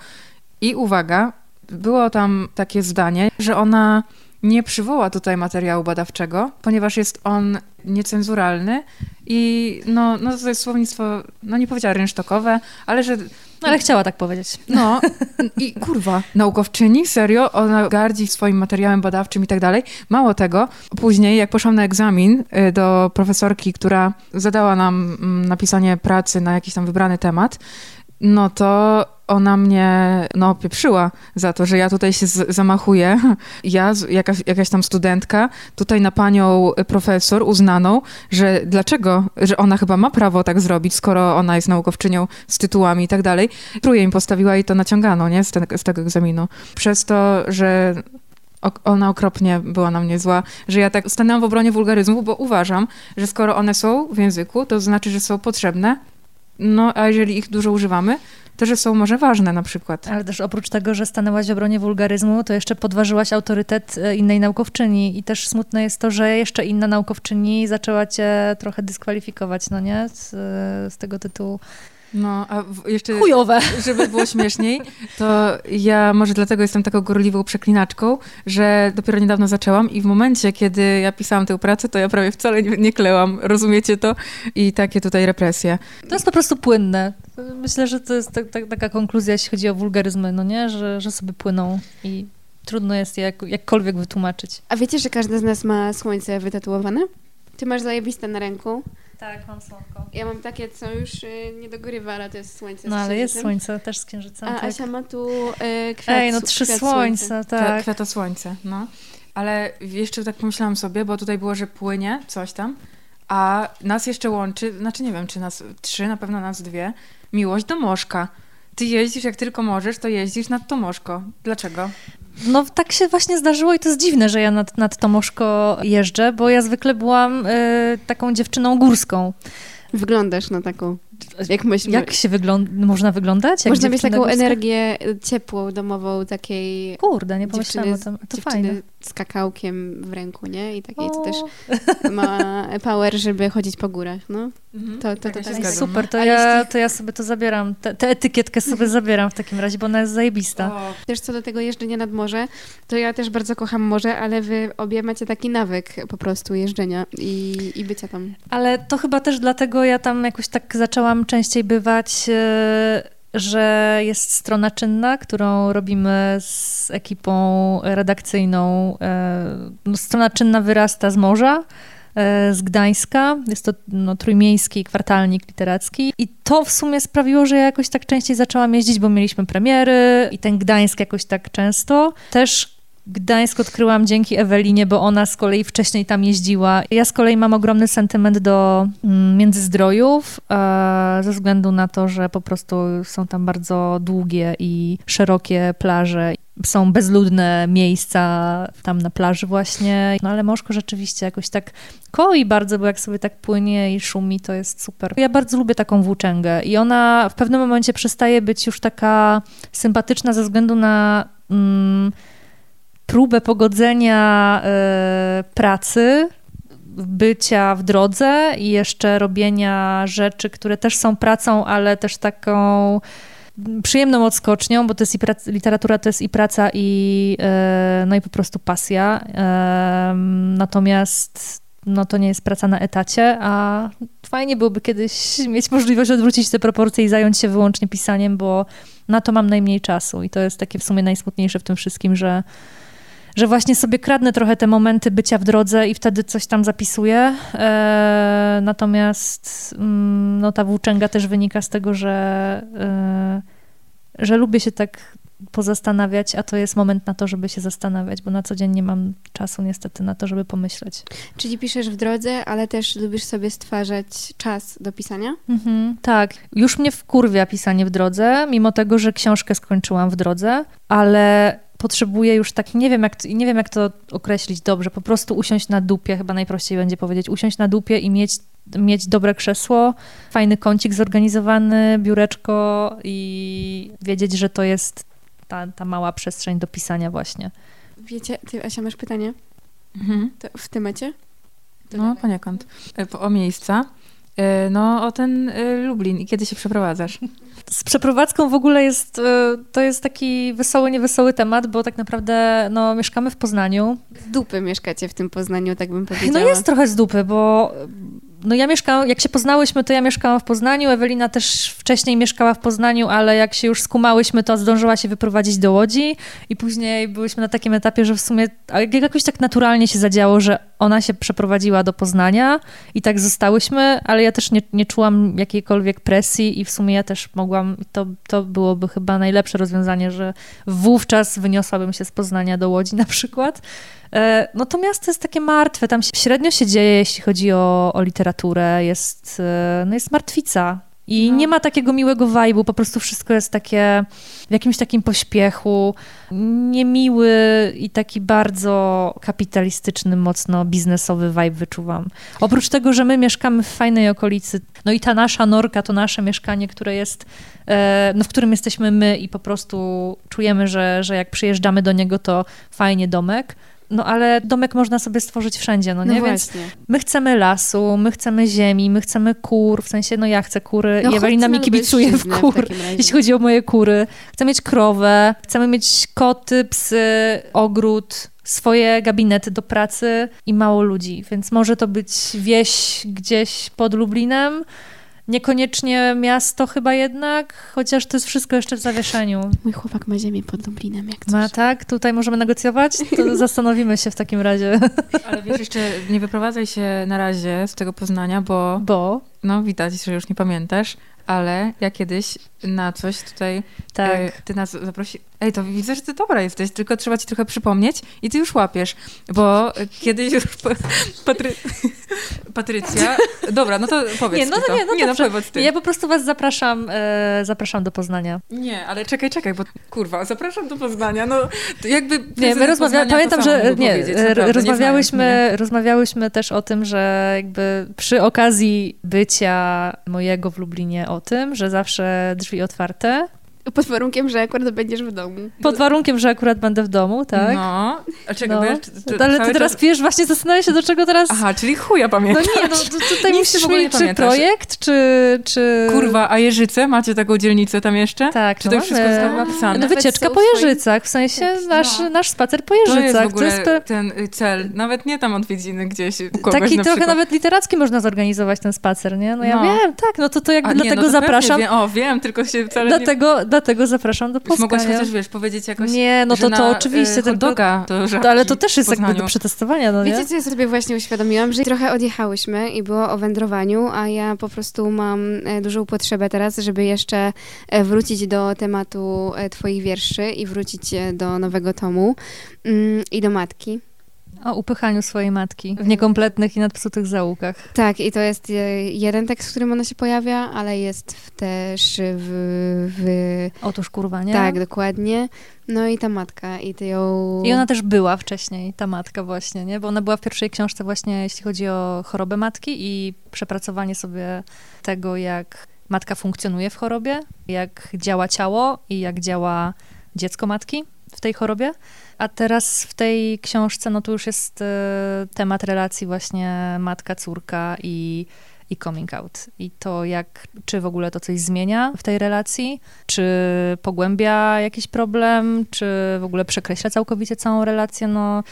I uwaga, było tam takie zdanie, że ona nie przywoła tutaj materiału badawczego, ponieważ jest on niecenzuralny i no, no to jest słownictwo, no nie powiedziała rynsztokowe, ale że
No, ale chciała tak powiedzieć.
no i kurwa, naukowczyni, serio, ona gardzi swoim materiałem badawczym i tak dalej. Mało tego, później jak poszłam na egzamin y, do profesorki, która zadała nam mm, napisanie pracy na jakiś tam wybrany temat, no to ona mnie no, pieprzyła za to, że ja tutaj się zamachuję. Ja, jakaś, jakaś tam studentka, tutaj na panią profesor uznaną, że dlaczego, że ona chyba ma prawo tak zrobić, skoro ona jest naukowczynią z tytułami i tak dalej. Trójkę im postawiła i to naciągano, nie, z, te, z tego egzaminu. Przez to, że ona okropnie była na mnie zła, że ja tak stanęłam w obronie wulgaryzmów, bo uważam, że skoro one są w języku, to znaczy, że są potrzebne, no a jeżeli ich dużo używamy, to że są może ważne na przykład.
Ale też oprócz tego, że stanęłaś w obronie wulgaryzmu, to jeszcze podważyłaś autorytet e, innej naukowczyni. I też smutne jest to, że jeszcze inna naukowczyni zaczęła cię trochę dyskwalifikować, no nie? Z, z tego tytułu.
No, a jeszcze,
Chujowe.
żeby było śmieszniej, to ja może dlatego jestem taką gorliwą przeklinaczką, że dopiero niedawno zaczęłam i w momencie, kiedy ja pisałam tę pracę, to ja prawie wcale nie, nie klełam. Rozumiecie to? I takie tutaj represje.
To jest po prostu płynne. Myślę, że to jest tak, tak, taka konkluzja, jeśli chodzi o wulgaryzmy, no nie? Że, że sobie płyną i trudno jest je jak, jakkolwiek wytłumaczyć.
A wiecie, że każdy z nas ma słońce wytatuowane? Ty masz zajebiste na ręku.
Tak, mam słonko.
Ja mam takie, co już y, nie dogrywa, ale to jest słońce.
No ale jest słońce też z księżycem.
A
tak.
Asia ma tu y, kwiat
Ej, no trzy
kwiat
Ta,
tak.
kwiata słońce, no. Ale jeszcze tak pomyślałam sobie, bo tutaj było, że płynie coś tam, a nas jeszcze łączy, znaczy nie wiem, czy nas trzy, na pewno nas dwie, miłość do Moszka. Ty jeździsz, jak tylko możesz, to jeździsz nad to Moszko. Dlaczego?
No tak się właśnie zdarzyło i to jest dziwne, że ja nad, nad Tomoszko jeżdżę, bo ja zwykle byłam y, taką dziewczyną górską.
Wyglądasz na taką. Jak.
Jak się wygląda, można wyglądać? Jak
Można mieć taką
górska?
energię y, ciepłą, domową, takiej
Kurde, nie pomyślałam o tym. To fajne.
z kakałkiem w ręku, nie? I takiej, co też ma power, żeby chodzić po górach, no. To- to- to
ja
tak jest.
zgadzam,
Super, to ja, to ja sobie to zabieram. Te- Tę etykietkę sobie zabieram w takim razie, bo ona jest zajebista.
O,
Też co do tego jeżdżenia nad morze, to ja też bardzo kocham morze, ale wy obie macie taki nawyk po prostu jeżdżenia i, i bycia tam.
Ale to chyba też dlatego ja tam jakoś tak zaczęłam częściej bywać, e, że jest strona czynna, którą robimy z ekipą redakcyjną. E, no, Strona czynna wyrasta z morza. e, Z Gdańska. Jest to no, trójmiejski kwartalnik literacki. I to w sumie sprawiło, że ja jakoś tak częściej zaczęłam jeździć, bo mieliśmy premiery i ten Gdańsk jakoś tak często. Też Gdańsk odkryłam dzięki Ewelinie, bo ona z kolei wcześniej tam jeździła. Ja z kolei mam ogromny sentyment do mm, Międzyzdrojów, e, ze względu na to, że po prostu są tam bardzo długie i szerokie plaże. Są bezludne miejsca tam na plaży właśnie, no ale Moszko rzeczywiście jakoś tak koi bardzo, bo jak sobie tak płynie i szumi, to jest super. Ja bardzo lubię taką włóczęgę i ona w pewnym momencie przestaje być już taka sympatyczna ze względu na mm, próbę pogodzenia y, pracy, bycia w drodze i jeszcze robienia rzeczy, które też są pracą, ale też taką przyjemną odskocznią, bo to jest i praca, literatura to jest i praca, i, y, no i po prostu pasja. Y, natomiast no to nie jest praca na etacie, a fajnie byłoby kiedyś mieć możliwość odwrócić te proporcje i zająć się wyłącznie pisaniem, bo na to mam najmniej czasu i to jest takie w sumie najsmutniejsze w tym wszystkim, że że właśnie sobie kradnę trochę te momenty bycia w drodze i wtedy coś tam zapisuję. E, natomiast mm, no, ta włóczęga też wynika z tego, że, e, że lubię się tak pozastanawiać, a to jest moment na to, żeby się zastanawiać, bo na co dzień nie mam czasu niestety na to, żeby pomyśleć.
Czyli piszesz w drodze, ale też lubisz sobie stwarzać czas do pisania?
Mhm, tak. Już mnie wkurwia pisanie w drodze, mimo tego, że książkę skończyłam w drodze, ale potrzebuję już tak, nie wiem, jak, nie wiem jak to określić dobrze, po prostu usiąść na dupie, chyba najprościej będzie powiedzieć, usiąść na dupie i mieć, mieć dobre krzesło, fajny kącik zorganizowany, biureczko i wiedzieć, że to jest ta, ta mała przestrzeń do pisania właśnie.
Wiecie, ty Asia masz pytanie?
Mhm.
To w temacie?
To no, poniekąd. E, o miejsca. E, no, o ten e, Lublin i kiedy się przeprowadzasz?
Z przeprowadzką w ogóle jest, to jest taki wesoły, niewesoły temat, bo tak naprawdę no, mieszkamy w Poznaniu.
Z dupy mieszkacie w tym Poznaniu, tak bym powiedziała.
No jest trochę z dupy, bo no ja mieszkałam, jak się poznałyśmy, to ja mieszkałam w Poznaniu, Ewelina też wcześniej mieszkała w Poznaniu, ale jak się już skumałyśmy, to zdążyła się wyprowadzić do Łodzi i później byłyśmy na takim etapie, że w sumie jakoś tak naturalnie się zadziało, że ona się przeprowadziła do Poznania i tak zostałyśmy, ale ja też nie, nie czułam jakiejkolwiek presji i w sumie ja też mogłam, to, to byłoby chyba najlepsze rozwiązanie, że wówczas wyniosłabym się z Poznania do Łodzi na przykład. E, no to miasto jest takie martwe, tam średnio się dzieje, jeśli chodzi o, o literaturę, jest, e, no jest martwica. I no. nie ma takiego miłego vibe'u, po prostu wszystko jest takie w jakimś takim pośpiechu, niemiły i taki bardzo kapitalistyczny, mocno biznesowy vibe wyczuwam. Oprócz tego, że my mieszkamy w fajnej okolicy, no i ta nasza norka to nasze mieszkanie, które jest, e, no w którym jesteśmy my i po prostu czujemy, że, że jak przyjeżdżamy do niego, to fajnie domek no ale domek można sobie stworzyć wszędzie, no nie?
No
Więc my chcemy lasu, my chcemy ziemi, my chcemy kur, w sensie, no ja chcę kury, no, Ewelina mi kibicuje w kur, w jeśli chodzi o moje kury. Chcę mieć krowę, chcemy mieć koty, psy, ogród, swoje gabinety do pracy i mało ludzi, więc może to być wieś gdzieś pod Lublinem, Niekoniecznie miasto chyba jednak, chociaż to jest wszystko jeszcze w zawieszeniu.
Mój chłopak ma ziemię pod Dublinem, jak coś.
Ma tak? Tutaj możemy negocjować? To zastanowimy się w takim razie.
Ale wiesz, jeszcze nie wyprowadzaj się na razie z tego Poznania, bo...
Bo?
No widać, że już nie pamiętasz, ale ja kiedyś na coś tutaj... Tak. E, ty nas zaprosi... Ej, to widzę, że ty dobra jesteś, tylko trzeba ci trochę przypomnieć i ty już łapiesz, bo kiedyś już Patry... Patrycja... Dobra, no to powiedz
nie, no,
to.
Nie, no, nie, no powiedz ty. Ja po prostu was zapraszam, e, zapraszam do Poznania.
Nie, ale czekaj, czekaj, bo kurwa, zapraszam do Poznania, no jakby...
Nie, my rozmawialiśmy, pamiętam, że nie, naprawdę, rozmawiałyśmy, nie rozmawiałyśmy też o tym, że jakby przy okazji bycia mojego w Lublinie o tym, że zawsze drzwi otwarte,
pod warunkiem, że akurat będziesz w domu.
Pod warunkiem, że akurat będę w domu, tak?
No. A czego no.
wiesz? To, Ale ty teraz czas... wiesz, właśnie zastanawiam się, do czego teraz...
Aha, czyli chuja pamiętasz.
No nie, no tutaj musisz mieć czy projekt, czy, czy...
Kurwa, a Jeżyce? Macie taką dzielnicę tam jeszcze?
Tak.
Czy to już wszystko zostało napisane?
No wycieczka po Jeżycach, w sensie nasz, no. nasz spacer po Jeżycach. To
jest w ogóle to jest ten y, cel. Nawet nie tam odwiedziny gdzieś
Taki
na
trochę nawet literacki można zorganizować ten spacer, nie? No ja no. wiem, tak, no to to jakby
a,
dlatego
nie, no
zapraszam.
Wiem. O, wiem, tylko się wcale
dlatego,
nie...
dlatego zapraszam do Poznania.
Mogłaś chociaż, wiesz, powiedzieć jakoś,
Nie, no to, to oczywiście.
Y, doga,
to, to ale to też jest jakby do przetestowania, no nie?
Wiecie, co ja sobie właśnie uświadomiłam? Że trochę odjechałyśmy i było o wędrowaniu, a ja po prostu mam e, dużą potrzebę teraz, żeby jeszcze e, wrócić do tematu e, twoich wierszy i wrócić do nowego tomu mm, i do matki.
O upychaniu swojej matki w niekompletnych i nadpsutych zaułkach.
Tak, i to jest jeden tekst, w którym ona się pojawia, ale jest też w... w...
Otóż kurwa, nie?
Tak, dokładnie. No i ta matka, i ty ją...
I ona też była wcześniej, ta matka właśnie, nie? Bo ona była w pierwszej książce właśnie, jeśli chodzi o chorobę matki i przepracowanie sobie tego, jak matka funkcjonuje w chorobie, jak działa ciało i jak działa dziecko matki w tej chorobie. A teraz w tej książce, no to już jest e, temat relacji właśnie matka-córka i, i coming out. I to jak, czy w ogóle to coś zmienia w tej relacji, czy pogłębia jakiś problem, czy w ogóle przekreśla całkowicie całą relację, no...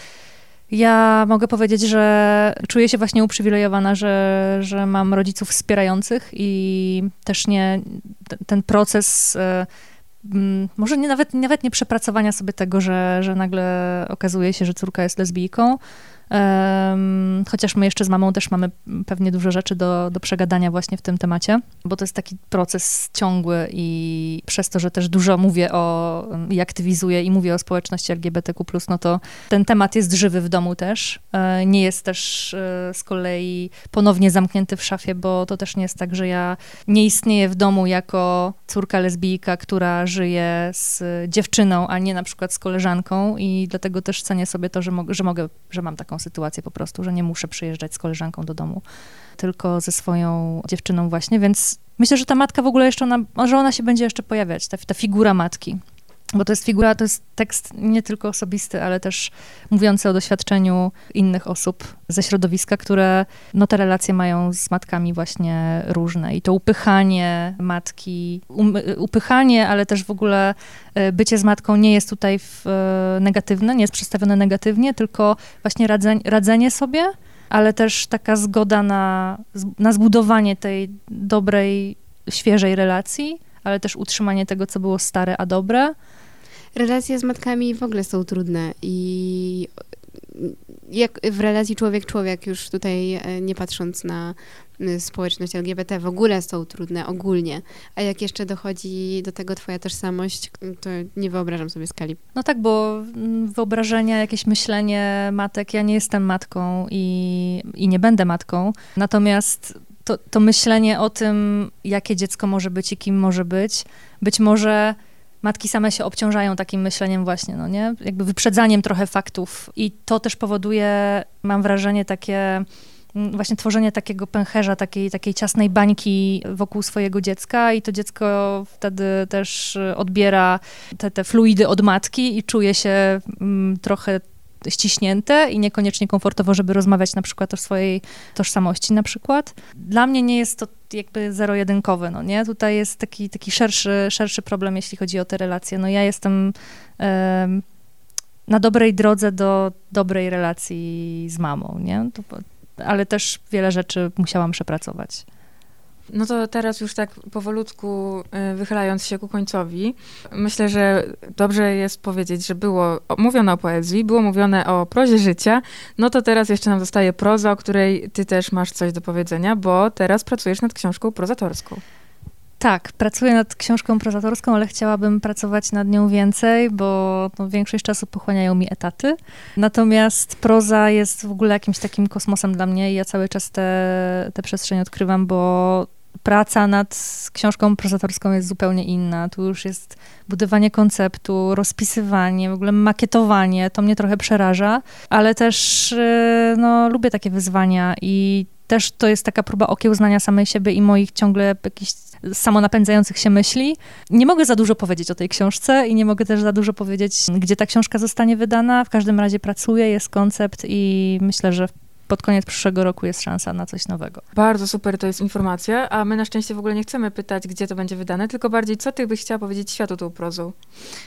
Ja mogę powiedzieć, że czuję się właśnie uprzywilejowana, że, że mam rodziców wspierających i też nie ten proces Mm, może nie, nawet, nawet nie przepracowania sobie tego, że, że nagle okazuje się, że córka jest lesbijką, Um, chociaż my jeszcze z mamą też mamy pewnie dużo rzeczy do, do przegadania właśnie w tym temacie, bo to jest taki proces ciągły i przez to, że też dużo mówię o i aktywizuję i mówię o społeczności LGBTQ+, no to ten temat jest żywy w domu też. E, nie jest też e, z kolei ponownie zamknięty w szafie, bo to też nie jest tak, że ja nie istnieję w domu jako córka lesbijka, która żyje z dziewczyną, a nie na przykład z koleżanką i dlatego też cenię sobie to, że, mo że mogę, że mam taką sytuację po prostu, że nie muszę przyjeżdżać z koleżanką do domu, tylko ze swoją dziewczyną właśnie, więc myślę, że ta matka w ogóle jeszcze, ona, że ona się będzie jeszcze pojawiać, ta, ta figura matki. Bo to jest figura, to jest tekst nie tylko osobisty, ale też mówiący o doświadczeniu innych osób ze środowiska, które no, te relacje mają z matkami właśnie różne. I to upychanie matki, um, upychanie, ale też w ogóle e, bycie z matką nie jest tutaj w, e, negatywne, nie jest przedstawione negatywnie, tylko właśnie radzenie, radzenie sobie, ale też taka zgoda na, na zbudowanie tej dobrej, świeżej relacji, ale też utrzymanie tego, co było stare, a dobre.
Relacje z matkami w ogóle są trudne i jak w relacji człowiek-człowiek, już tutaj e, nie patrząc na społeczność LGBT, w ogóle są trudne ogólnie. A jak jeszcze dochodzi do tego twoja tożsamość, to nie wyobrażam sobie skali.
No tak, bo wyobrażenia, jakieś myślenie matek, ja nie jestem matką i, i nie będę matką, natomiast to, to myślenie o tym, jakie dziecko może być i kim może być, być może matki same się obciążają takim myśleniem właśnie, no nie? Jakby wyprzedzaniem trochę faktów i to też powoduje, mam wrażenie, takie mm, właśnie tworzenie takiego pęcherza, takiej, takiej ciasnej bańki wokół swojego dziecka i to dziecko wtedy też odbiera te, te fluidy od matki i czuje się mm, trochę ściśnięte i niekoniecznie komfortowo, żeby rozmawiać na przykład o swojej tożsamości na przykład. Dla mnie nie jest to jakby zero-jedynkowe, no nie? Tutaj jest taki, taki szerszy, szerszy problem, jeśli chodzi o te relacje. No ja jestem na dobrej drodze do dobrej relacji z mamą, nie? To, ale też wiele rzeczy musiałam przepracować.
No to teraz już tak powolutku y, wychylając się ku końcowi, myślę, że dobrze jest powiedzieć, że było mówione o poezji, było mówione o prozie życia, no to teraz jeszcze nam zostaje proza, o której ty też masz coś do powiedzenia, bo teraz pracujesz nad książką prozatorską.
Tak, pracuję nad książką prozatorską, ale chciałabym pracować nad nią więcej, bo no, większość czasu pochłaniają mi etaty. Natomiast proza jest w ogóle jakimś takim kosmosem dla mnie i ja cały czas tę przestrzeń odkrywam, bo praca nad książką prozatorską jest zupełnie inna. Tu już jest budowanie konceptu, rozpisywanie, w ogóle makietowanie. To mnie trochę przeraża, ale też y, no, lubię takie wyzwania i też to jest taka próba okiełznania samej siebie i moich ciągle jakichś samonapędzających się myśli. Nie mogę za dużo powiedzieć o tej książce i nie mogę też za dużo powiedzieć, gdzie ta książka zostanie wydana. W każdym razie pracuję, jest koncept i myślę, że pod koniec przyszłego roku jest szansa na coś nowego.
Bardzo super to jest informacja, a my na szczęście w ogóle nie chcemy pytać, gdzie to będzie wydane, tylko bardziej, co ty byś chciała powiedzieć światu tą prozą?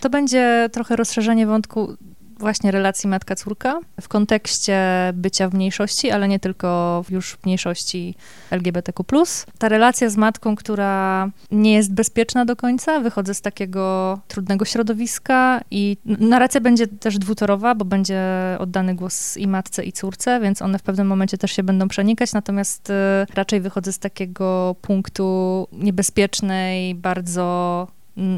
To będzie trochę rozszerzenie wątku właśnie relacji matka-córka w kontekście bycia w mniejszości, ale nie tylko już w mniejszości LGBTQ+. Ta relacja z matką, która nie jest bezpieczna do końca, wychodzę z takiego trudnego środowiska i narracja będzie też dwutorowa, bo będzie oddany głos i matce, i córce, więc one w pewnym momencie też się będą przenikać, natomiast y, raczej wychodzę z takiego punktu niebezpiecznej, bardzo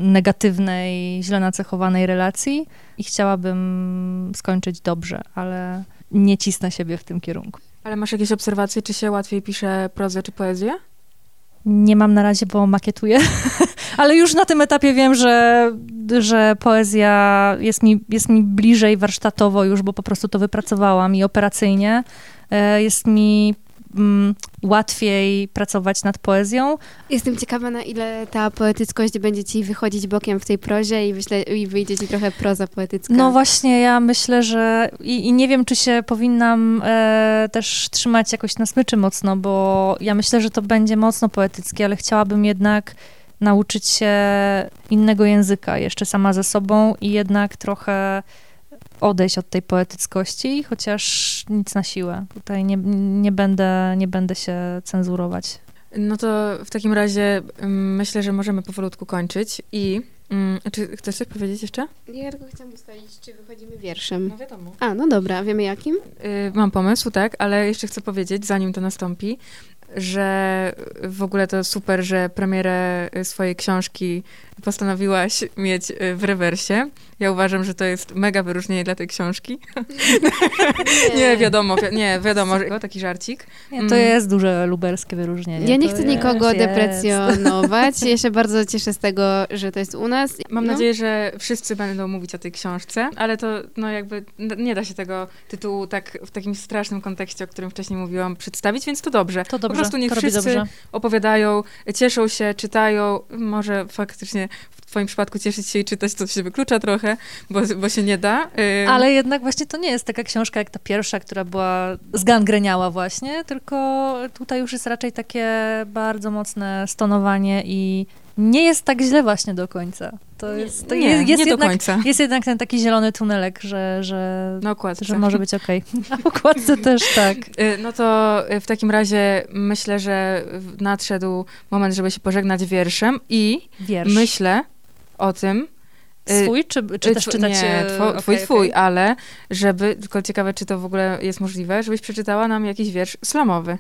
negatywnej, źle nacechowanej relacji i chciałabym skończyć dobrze, ale nie cisnę siebie w tym kierunku.
Ale masz jakieś obserwacje, czy się łatwiej pisze prozę czy poezję?
Nie mam na razie, bo makietuję, ale już na tym etapie wiem, że, że poezja jest mi, jest mi bliżej warsztatowo już, bo po prostu to wypracowałam i operacyjnie. E, jest mi mm, łatwiej pracować nad poezją.
Jestem ciekawa, na ile ta poetyckość będzie ci wychodzić bokiem w tej prozie i, myślę, i wyjdzie ci trochę proza poetycka.
No właśnie, ja myślę, że i, i nie wiem, czy się powinnam e, też trzymać jakoś na smyczy mocno, bo ja myślę, że to będzie mocno poetyckie, ale chciałabym jednak nauczyć się innego języka jeszcze sama ze sobą i jednak trochę odejść od tej poetyckości, chociaż nic na siłę. Tutaj nie, nie, będę, nie będę się cenzurować.
No to w takim razie mm, myślę, że możemy powolutku kończyć i mm, czy chcesz coś powiedzieć jeszcze?
Ja tylko chciałam ustalić, czy wychodzimy wierszem.
No wiadomo.
A, no dobra, wiemy jakim?
Y, mam pomysł, tak, ale jeszcze chcę powiedzieć, zanim to nastąpi, że w ogóle to super, że premierę swojej książki postanowiłaś mieć y, w rewersie. Ja uważam, że to jest mega wyróżnienie dla tej książki. Nie, nie wiadomo, wi nie, wiadomo, że taki żarcik.
Nie, to mm. jest duże luberskie wyróżnienie.
Ja nie chcę nikogo jest, deprecjonować. Ja się bardzo cieszę z tego, że to jest u nas.
Mam no. nadzieję, że wszyscy będą mówić o tej książce, ale to no jakby nie da się tego tytułu tak w takim strasznym kontekście, o którym wcześniej mówiłam, przedstawić, więc to dobrze.
To dobrze.
Po prostu niech wszyscy opowiadają, cieszą się, czytają, może faktycznie w twoim przypadku cieszyć się i czytać, to się wyklucza trochę, bo, bo się nie da.
Ale jednak właśnie to nie jest taka książka jak ta pierwsza, która była zgangreniała właśnie, tylko tutaj już jest raczej takie bardzo mocne stonowanie i nie jest tak źle właśnie do końca. To jest, to
nie, jest, jest
nie
jednak, do końca.
Jest jednak ten taki zielony tunelek, że, że,
Na okładce.
że może być okej. Okay. Na okładce też tak.
Y, no to w takim razie myślę, że nadszedł moment, żeby się pożegnać wierszem i
Wiersz.
myślę o tym,
y, Swój, czy, czy też czytać...
Nie, two, okay, twój, twój, okay. ale żeby, tylko ciekawe, czy to w ogóle jest możliwe, żebyś przeczytała nam jakiś wiersz slamowy.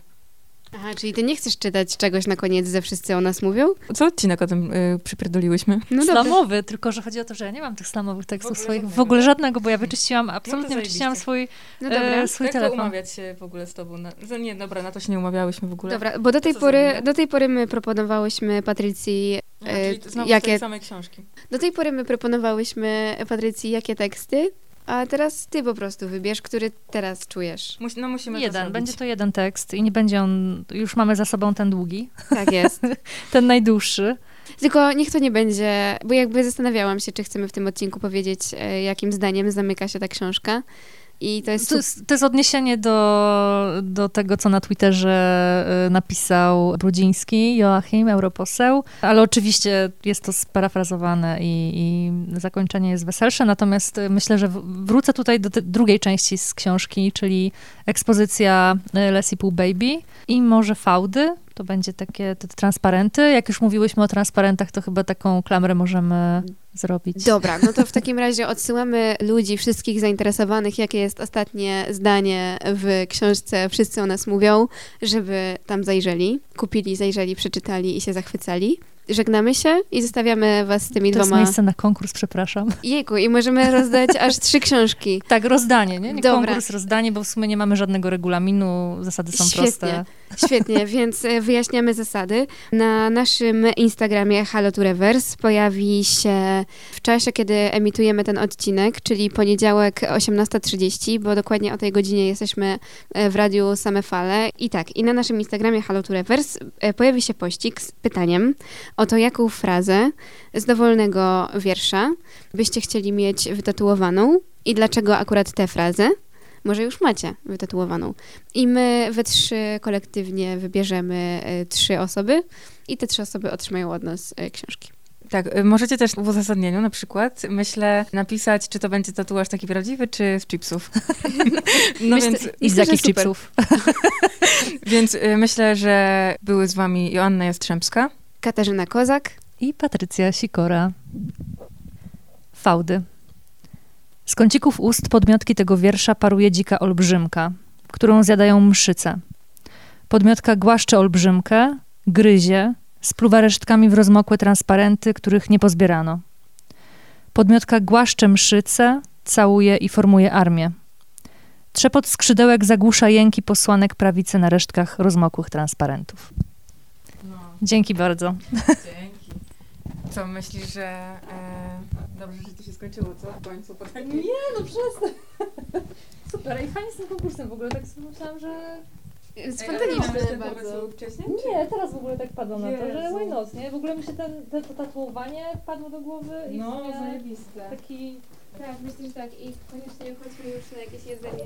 Aha, czyli ty nie chcesz czytać czegoś na koniec, ze wszyscy o nas mówią?
Co odcinek o tym y, przypierdoliłyśmy?
No Slamowy, tylko że chodzi o to, że ja nie mam tych slamowych tekstów w swoich, w ogóle żadnego, bo ja wyczyściłam, absolutnie no wyczyściłam swój, no dobra. E, swój
Jak
telefon.
Jak umawiać się w ogóle z tobą? Na, nie, dobra, na to się nie umawiałyśmy w ogóle.
Dobra, bo do tej, pory, do tej pory my proponowałyśmy Patrycji...
No, jakie, same książki.
Do tej pory my proponowałyśmy Patrycji jakie teksty, a teraz ty po prostu wybierz, który teraz czujesz.
Mus, no musimy
jeden, będzie to jeden tekst i nie będzie on, już mamy za sobą ten długi.
Tak jest.
ten najdłuższy.
Tylko niech to nie będzie, bo jakby zastanawiałam się, czy chcemy w tym odcinku powiedzieć, e, jakim zdaniem zamyka się ta książka. I to jest...
To jest, to jest odniesienie do, do tego, co na Twitterze y, napisał Brudziński, Joachim, europoseł, ale oczywiście jest to sparafrazowane i, i zakończenie jest weselsze, natomiast myślę, że wrócę tutaj do drugiej części z książki, czyli ekspozycja y, Leslie Pool Baby i może fałdy, to będzie takie te transparenty. Jak już mówiłyśmy o transparentach, to chyba taką klamrę możemy zrobić.
Dobra, no to w takim razie odsyłamy ludzi, wszystkich zainteresowanych, jakie jest ostatnie zdanie w książce Wszyscy o nas mówią, żeby tam zajrzeli, kupili, zajrzeli, przeczytali i się zachwycali żegnamy się i zostawiamy was z tymi
to
dwoma.
To jest miejsce na konkurs, przepraszam.
Jejku, i możemy rozdać aż trzy książki.
Tak, rozdanie, nie? nie Dobra. konkurs, rozdanie, bo w sumie nie mamy żadnego regulaminu, zasady są
Świetnie.
proste.
Świetnie, więc e, wyjaśniamy zasady. Na naszym Instagramie Halo to Reverse pojawi się w czasie, kiedy emitujemy ten odcinek, czyli poniedziałek 18.30, bo dokładnie o tej godzinie jesteśmy e, w radiu Same Fale. I tak, i na naszym Instagramie Halo to Reverse pojawi się pościg z pytaniem o to, jaką frazę z dowolnego wiersza byście chcieli mieć wytatuowaną i dlaczego akurat tę frazę może już macie wytatuowaną. I my we trzy kolektywnie wybierzemy y, trzy osoby i te trzy osoby otrzymają od nas y, książki.
Tak, y, możecie też w uzasadnieniu na przykład, myślę, napisać, czy to będzie tatuaż taki prawdziwy, czy z chipsów. No
Myślę-
więc,
I z jakich chipsów?
więc myślę, że były z wami Joanna Jastrzębska.
Katarzyna Kozak.
I Patrycja Sikora. Fałdy. Z kącików ust podmiotki tego wiersza paruje dzika olbrzymka, którą zjadają mszyce. Podmiotka głaszcze olbrzymkę, gryzie, spluwa resztkami w rozmokłe transparenty, których nie pozbierano. Podmiotka głaszcze mszyce, całuje i formuje armię. Trzepot skrzydełek zagłusza jęki posłanek prawicy na resztkach rozmokłych transparentów. Dzięki bardzo.
Dzięki. Co, myślisz, że e, dobrze, że to się skończyło, co? W końcu po takim...
Nie, no przestań. Super, i fajnie z tym konkursem w ogóle, tak sobie myślałam, że...
Spontaniczne bardzo.
wcześniej?
Nie, teraz w ogóle tak padło na to, że why not, nie? W ogóle mi się ten, ten, to tatuowanie wpadło do głowy i
No, zajebiste.
taki...
Tak, myślę, że tak. I koniecznie chodźmy już na jakieś jedzenie.